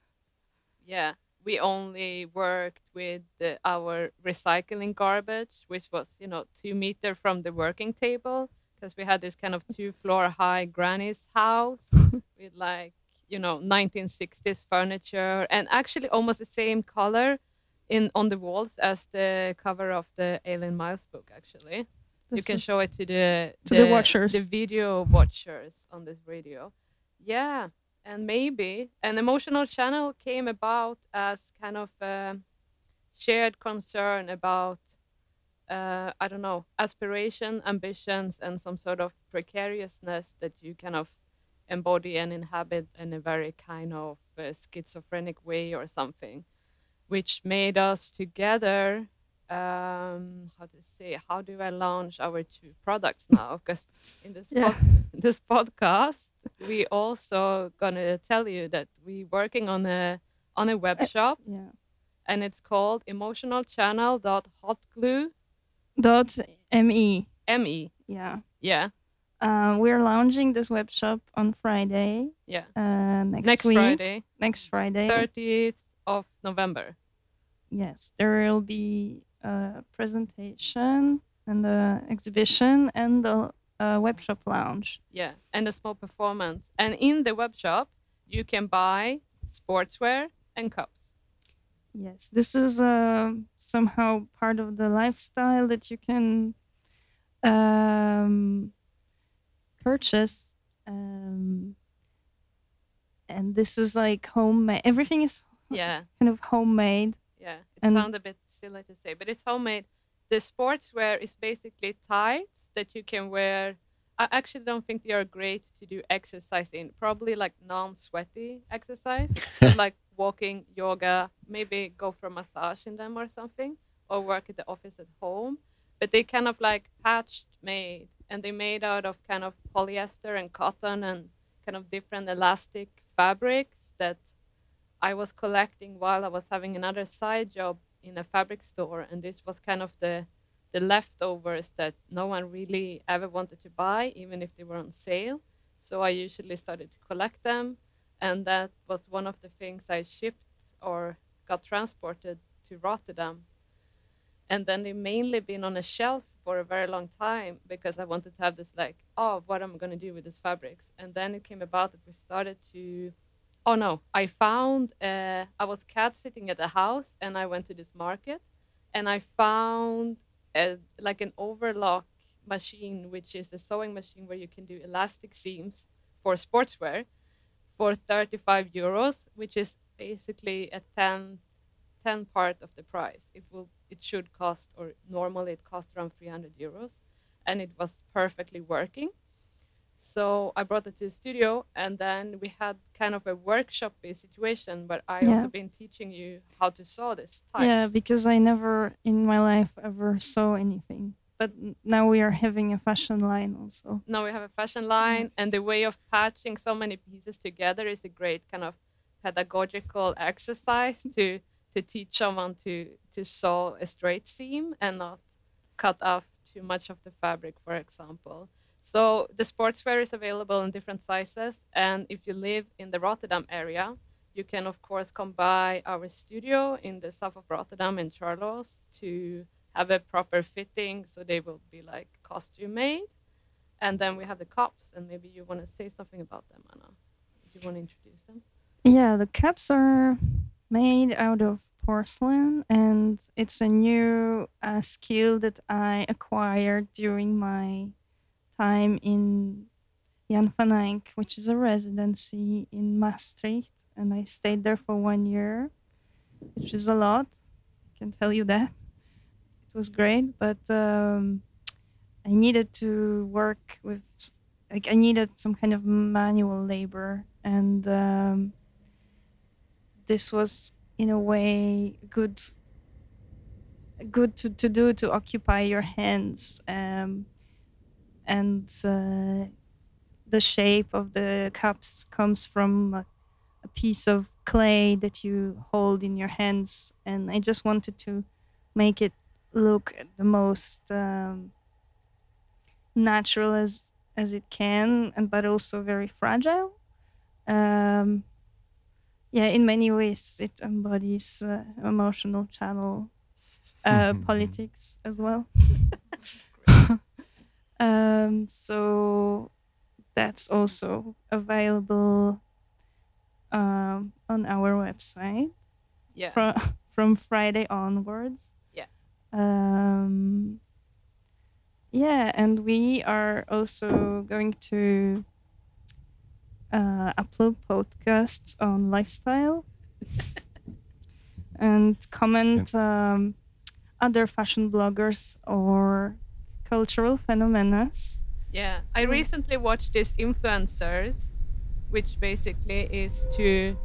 yeah, we only worked with the, our recycling garbage, which was you know two meter from the working table, because we had this kind of two floor high granny's house with like you know 1960s furniture and actually almost the same color in on the walls as the cover of the Eileen Myles book. Actually, you can show it to the To the watchers. the video watchers on this radio. Yeah, and maybe an emotional channel came about as kind of a shared concern about uh, I don't know aspiration, ambitions, and some sort of precariousness that you kind of embody and inhabit in a very kind of uh, schizophrenic way or something, which made us together um how to say how do i launch our two products now because in this Yeah. pod- this podcast we also gonna tell you that we working on a on a web shop yeah. and it's called emotionalchannel.hotglue Dot me. me Yeah. yeah Uh, we're launching this web shop on Friday. yeah Uh, next, next week. friday Next Friday. 30th of november Yes, there will be a presentation and a exhibition and a, a web shop lounge. yeah and a small performance and in the web shop you can buy sportswear and cups Yes, this is uh, somehow part of the lifestyle that you can um, purchase. Um, and this is like homemade. Everything is yeah kind of homemade. And- sounds a bit silly to say, but it's homemade. The sportswear is basically tights that you can wear. I actually don't think they are great to do exercise in. Probably like non-sweaty exercise, like walking, yoga, maybe go for a massage in them or something, or work at the office at home. But they kind of like patched made, and they made out of kind of polyester and cotton and kind of different elastic fabrics that I was collecting while I was having another side job in a fabric store, and this was kind of the the leftovers that no one really ever wanted to buy, even if they were on sale. So I usually started to collect them, and that was one of the things I shipped or got transported to Rotterdam. and then they mainly been on a shelf for a very long time because I wanted to have this like, oh, what am I gonna do with these fabrics? And then it came about that we started to. Oh no! I found uh, I was cat sitting at the house, and I went to this market, and I found a, like an overlock machine, which is a sewing machine where you can do elastic seams for sportswear for 35 euros, which is basically a 10, 10 part of the price. It will it should cost or normally it costs around 300 euros and it was perfectly working. So I brought it to the studio and then we had kind of a workshop situation where I Yeah. also been teaching you how to sew this tights. Yeah, because I never in my life ever saw anything. But now we are having a fashion line also. now we have a fashion line and the way of patching so many pieces together is a great kind of pedagogical exercise to to teach someone to to sew a straight seam and not cut off too much of the fabric for example so the sportswear is available in different sizes and if you live in the rotterdam area you can of course come by our studio in the south of rotterdam in Charlois to have a proper fitting so they will be like costume made and then we have the cups, and maybe you want to say something about them, Anna. Do you want to introduce them? Yeah, the cups are made out of porcelain, and it's a new uh, skill that I acquired during my time in Jan van Eyck, which is a residency in Maastricht, and I stayed there for one year, which is a lot. I can tell you that. It was great, but um, I needed to work with, like, I needed some kind of manual labor, and um, this was in a way good good to, to do to occupy your hands um, and uh, the shape of the cups comes from a, a piece of clay that you hold in your hands. And i just wanted to make it look the most um, natural as as it can and but also very fragile. Um, yeah in many ways it embodies uh, emotional channel uh, politics as well um, so that's also available um, on our website Yeah. from from friday onwards Yeah. um, yeah and we are also going to uh, upload podcasts on lifestyle and comment um, other fashion bloggers or cultural phenomena. Yeah, I mm. recently watched this influencers, which basically is to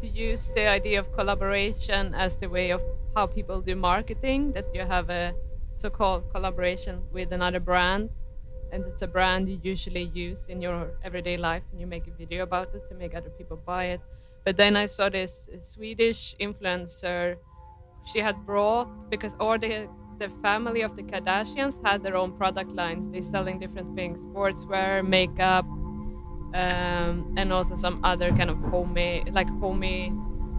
to use the idea of collaboration as the way of how people do marketing. That you have a so-called collaboration with another brand, and it's a brand you usually use in your everyday life, and you make a video about it to make other people buy it. But then I saw this Swedish influencer. She had brought because all the the family of the Kardashians had their own product lines. They're selling different things: sportswear, makeup, um, and also some other kind of homey, like homey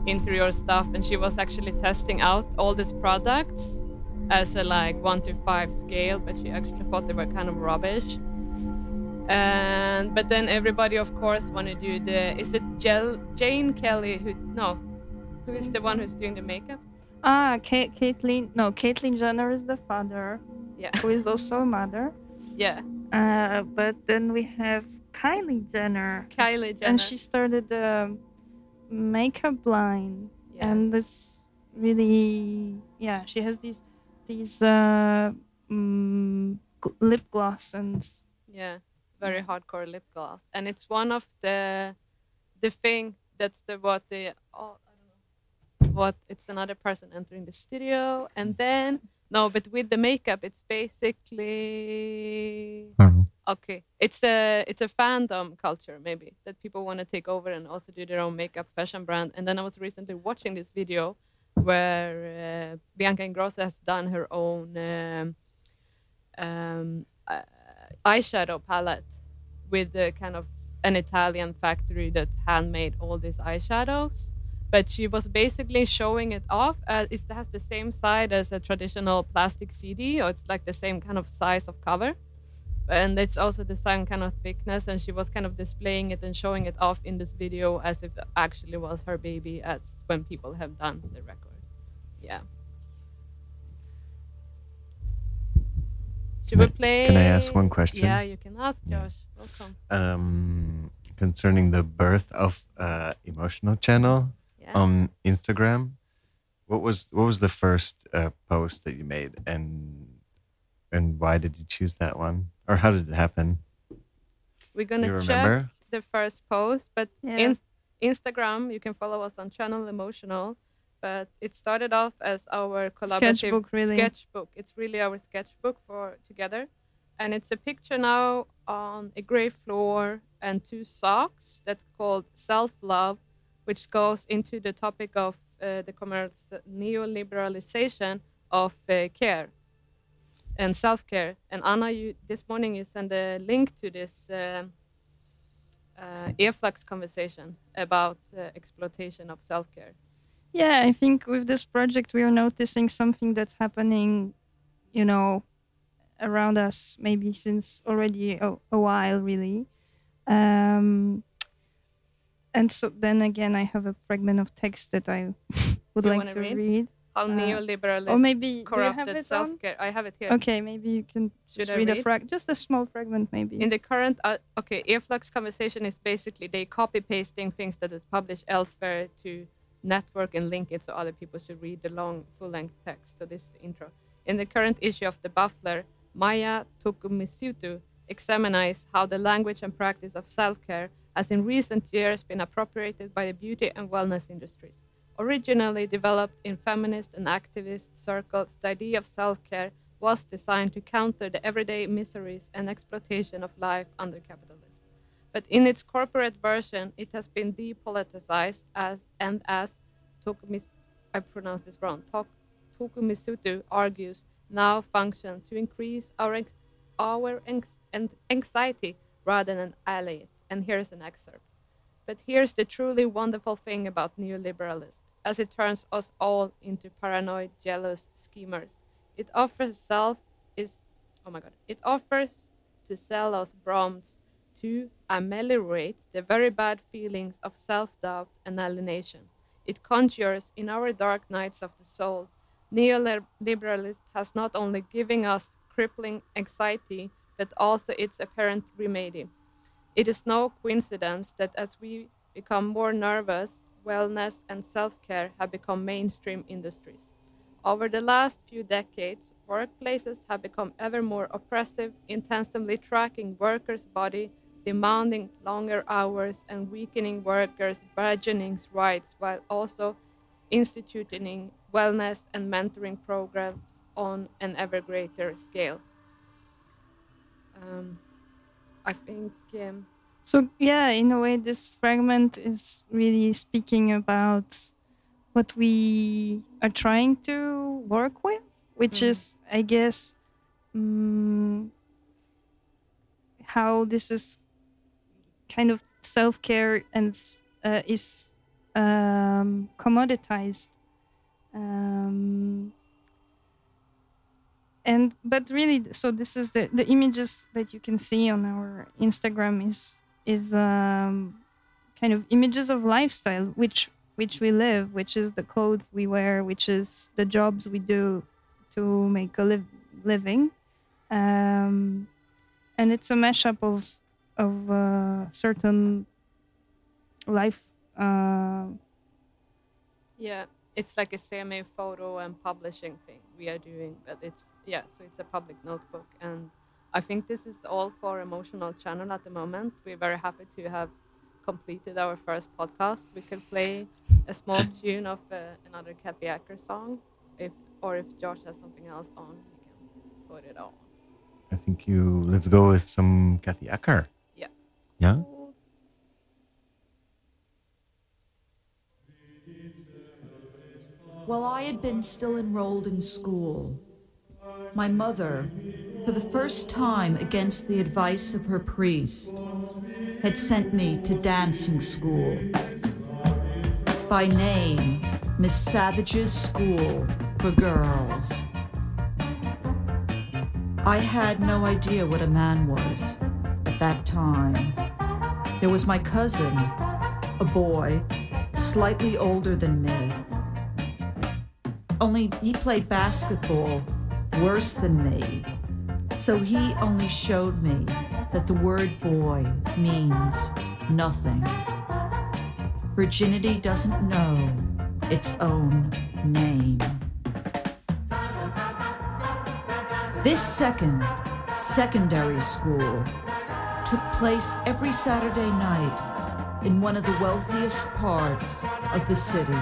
interior stuff. And she was actually testing out all these products as a like one to five scale, but she actually thought they were kind of rubbish. And but then everybody, of course, want to do the. Is it Jel, Jane Kelly? Who's no? Who is the one who's doing the makeup? Ah, Ka- Caitlyn. No, Caitlyn Jenner is the father, Yeah, who is also a mother. yeah. Uh, but then we have Kylie Jenner, Kylie Jenner. and she started the makeup line, yeah. and it's really yeah. She has these these uh, mm, gl- lip gloss and Yeah, very hardcore lip gloss, and it's one of the the thing that's the what the oh I don't know what it's another person entering the studio, and then no, but with the makeup, it's basically I don't know. okay. It's a it's a fandom culture maybe that people want to take over and also do their own makeup fashion brand. And then I was recently watching this video where uh, Bianca Ingrosso has done her own um, um, uh, eyeshadow palette with the kind of an Italian factory that handmade all these eyeshadows. But she was basically showing it off. Uh, it has the same side as a traditional plastic CD, or it's like the same kind of size of cover, and it's also the same kind of thickness. And she was kind of displaying it and showing it off in this video as if it actually was her baby, as when people have done the record. Yeah. Should Can we play? can I ask one question? Yeah, you can ask, Yeah. Josh. Welcome. Um, concerning the birth of uh, emotional channel Yeah. on Instagram, what was what was the first uh, post that you made, and and why did you choose that one, or how did it happen? We're gonna check the first post, but Yeah. in Instagram you can follow us on channel emotional. But it started off as our collaborative Sketchbook, really. sketchbook. It's really our sketchbook for together, and it's a picture now on a gray floor and two socks that's called self love, which goes into the topic of uh, the commerce neoliberalization of uh, care and self care. And Anna, you this morning you sent a link to this. uh, e-flux conversation about uh, exploitation of self care. Yeah, I think with this project we are noticing something that's happening, you know, around us maybe since already a, a while, really. Um, and so then again, I have a fragment of text that I would You like wanna read? read. How Uh, neoliberalism Or maybe do you have corrupted self care. I have it here. Okay, maybe you can Should just I read, a read? frag, just a small fragment, maybe. In the current, uh, okay, e-flux conversation is basically they copy pasting things that is published elsewhere to network and link it so other people should read the long full length text. So this is the intro. In the current issue of the Baffler, Maya Tokumisutu examines how the language and practice of self-care has in recent years been appropriated by the beauty and wellness industries. Originally developed in feminist and activist circles, the idea of self-care was designed to counter the everyday miseries and exploitation of life under capitalism. But in its corporate version, it has been depoliticized as and as Tokumis, I pronounced this wrong. Tok, Tokumisutu argues now function to increase our our anxiety rather than allay it. And here's an excerpt. But here's the truly wonderful thing about neoliberalism, as it turns us all into paranoid, jealous schemers. It offers self is oh my god. It offers to sell us bombs to ameliorate the very bad feelings of self-doubt and alienation. It conjures in our dark nights of the soul. Neoliberalism has not only given us crippling anxiety, but also its apparent remedy. It is no coincidence that as we become more nervous, wellness and self care have become mainstream industries. Over the last few decades, workplaces have become ever more oppressive, intensively tracking workers' body, demanding longer hours, and weakening workers' burgeoning rights, while also instituting wellness and mentoring programs on an ever greater scale. Um, I think um, So yeah, in a way, this fragment is really speaking about what we are trying to work with, which Mhm. is, I guess, mm, how this is kind of self care and uh, is um, commoditized. Um, and but really so this is the the images that you can see on our instagram is is um kind of images of lifestyle which which we live which is the clothes we wear which is the jobs we do to make a liv- living. Um and it's a mashup of of uh, certain life uh Yeah, it's like a semi photo and publishing thing we are doing, but it's yeah, so it's a public notebook, and I think this is all for emotional channel at the moment. We're very happy to have completed our first podcast. We could play a small tune of uh, another Kathy Acker song, if or if Josh has something else on, he can put it on. I think you let's go with some Kathy Acker. Yeah. Yeah. While I had been still enrolled in school, my mother, for the first time against the advice of her priest, had sent me to dancing school. by name Miss Savage's School for Girls. I had no idea what a man was at that time. There was my cousin, a boy, slightly older than me. Only he played basketball worse than me. So he only showed me that the word boy means nothing. Virginity doesn't know its own name. This second, secondary school, took place every Saturday night in one of the wealthiest parts of the city.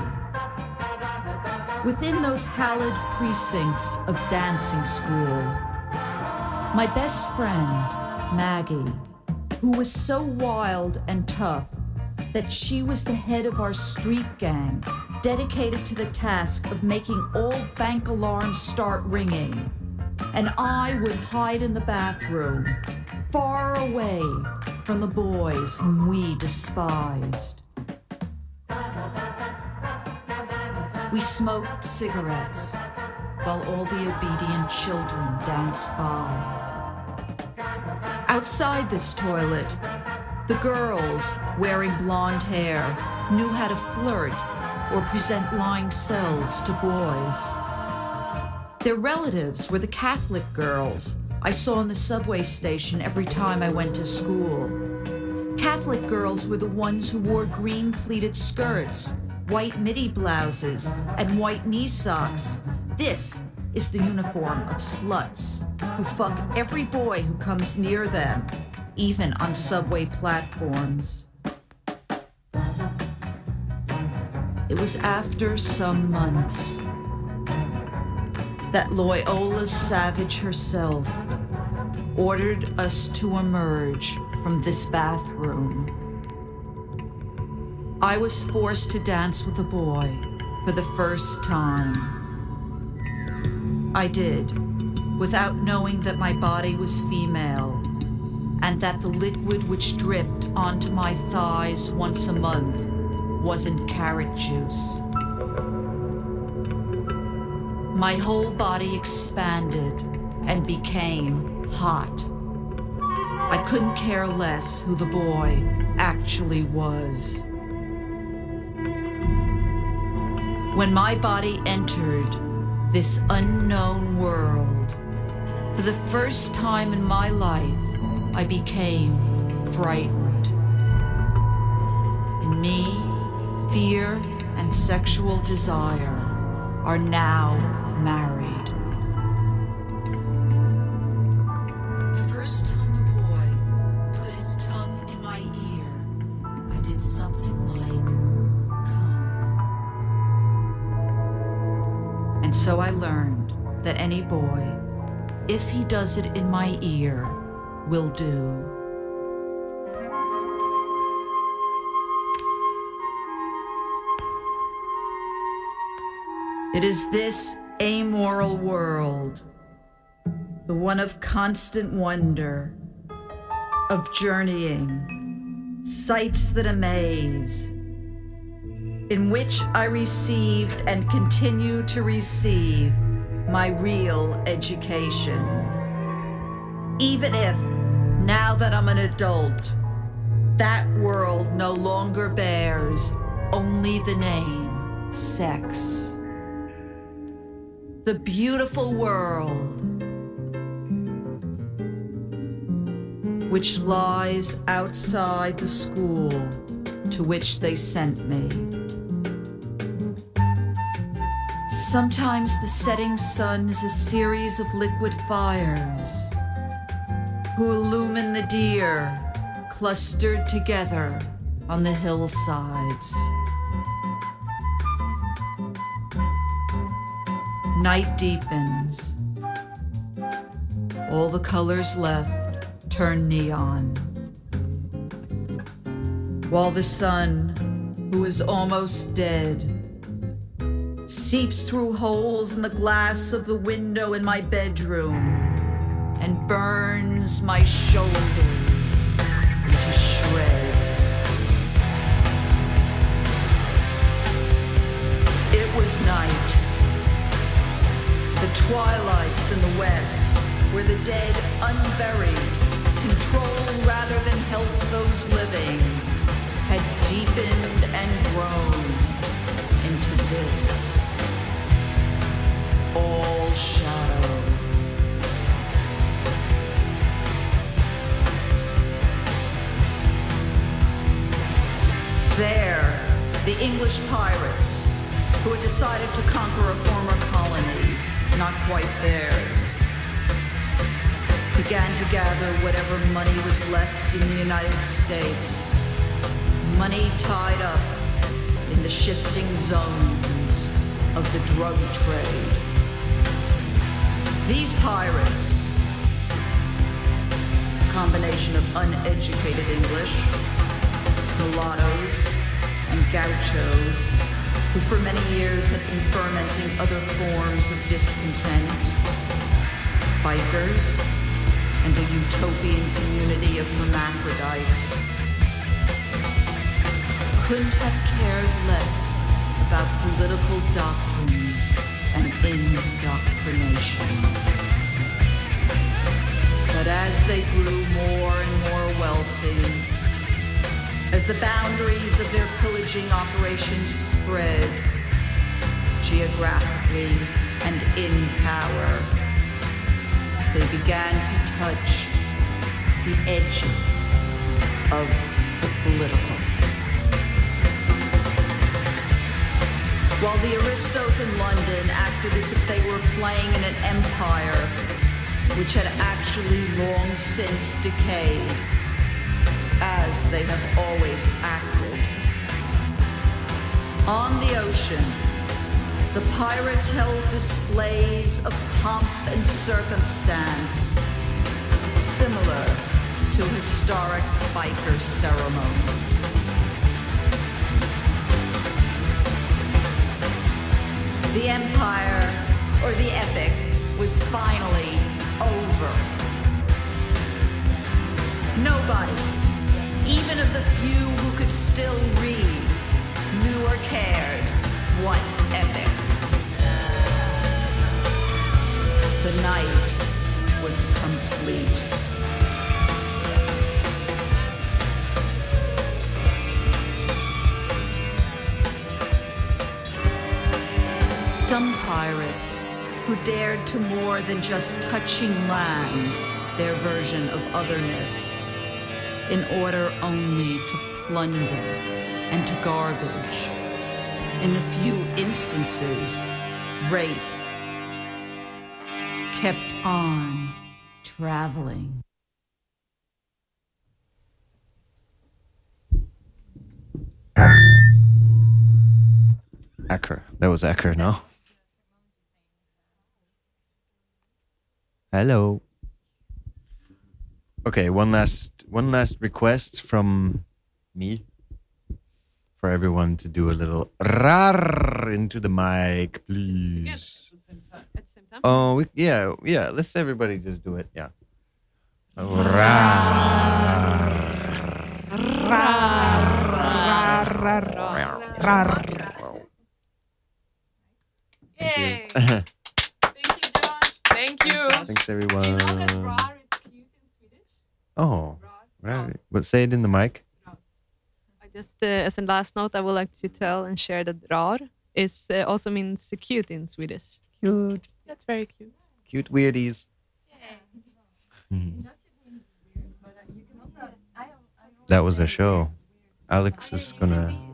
Within those hallowed precincts of dancing school, my best friend, Maggie, who was so wild and tough that she was the head of our street gang, dedicated to the task of making all bank alarms start ringing. And I would hide in the bathroom, far away from the boys whom we despised. We smoked cigarettes while all the obedient children danced by. Outside this toilet, the girls wearing blonde hair knew how to flirt or present lying selves to boys. Their relatives were the Catholic girls I saw in the subway station every time I went to school. Catholic girls were the ones who wore green pleated skirts, white midi blouses, and white knee socks. This is the uniform of sluts who fuck every boy who comes near them, even on subway platforms. It was after some months that Loyola Savage herself ordered us to emerge from this bathroom. I was forced to dance with a boy for the first time. I did, without knowing that my body was female and that the liquid which dripped onto my thighs once a month wasn't carrot juice. My whole body expanded and became hot. I couldn't care less who the boy actually was. When my body entered this unknown world, for the first time in my life, I became frightened. In me, fear and sexual desire are now married. Does it in my ear, will do. It is this amoral world, the one of constant wonder, of journeying, sights that amaze, in which I received and continue to receive my real education. Even if, now that I'm an adult, that world no longer bears only the name sex the beautiful world which lies outside the school to which they sent me. Sometimes the setting sun is a series of liquid fires who illumine the deer clustered together on the hillsides. Night deepens. All the colors left turn neon. While the sun, who is almost dead, seeps through holes in the glass of the window in my bedroom and burns my shoulders into shreds. It was night. The twilights in the west, where the dead unburied control rather than help those living, had deepened and grown into this. All shadow. There, the English pirates, who had decided to conquer a former colony, not quite theirs, began to gather whatever money was left in the United States. Money tied up in the shifting zones of the drug trade. These pirates, a combination of uneducated English, mulattoes, gauchos, who for many years had been fermenting other forms of discontent, bikers, and a utopian community of hermaphrodites, couldn't have cared less about political doctrines and indoctrination. But as they grew more and more wealthy, as the boundaries of their pillaging operations spread geographically and in power, they began to touch the edges of the political. While the aristos in London acted as if they were playing in an empire which had actually long since decayed, as they have always acted. On the ocean, the pirates held displays of pomp and circumstance, similar to historic biker ceremonies. The empire, or the epic, was finally over. Nobody, even of the few who could still read, knew or cared what epic. The night was complete. Some pirates who dared to more than just touching land, their version of otherness, in order only to plunder and to garbage. In a few instances, rape kept on traveling. Acker. That was Acker, no? Hello. Okay, one last one last request from me for everyone to do a little rar into the mic, please. Yes, At the same time. Oh, we, yeah, yeah. Let's everybody just do it. Yeah. Rar. Yay! Thank Thank you, Josh. Thank you. Thanks, Do you know that everyone. Oh, right. But say it in the mic. I just, uh, as a last note, I would like to tell and share that rar is uh, also means cute in Swedish. Cute. That's very cute. Cute weirdies. That was a show. Alex is gonna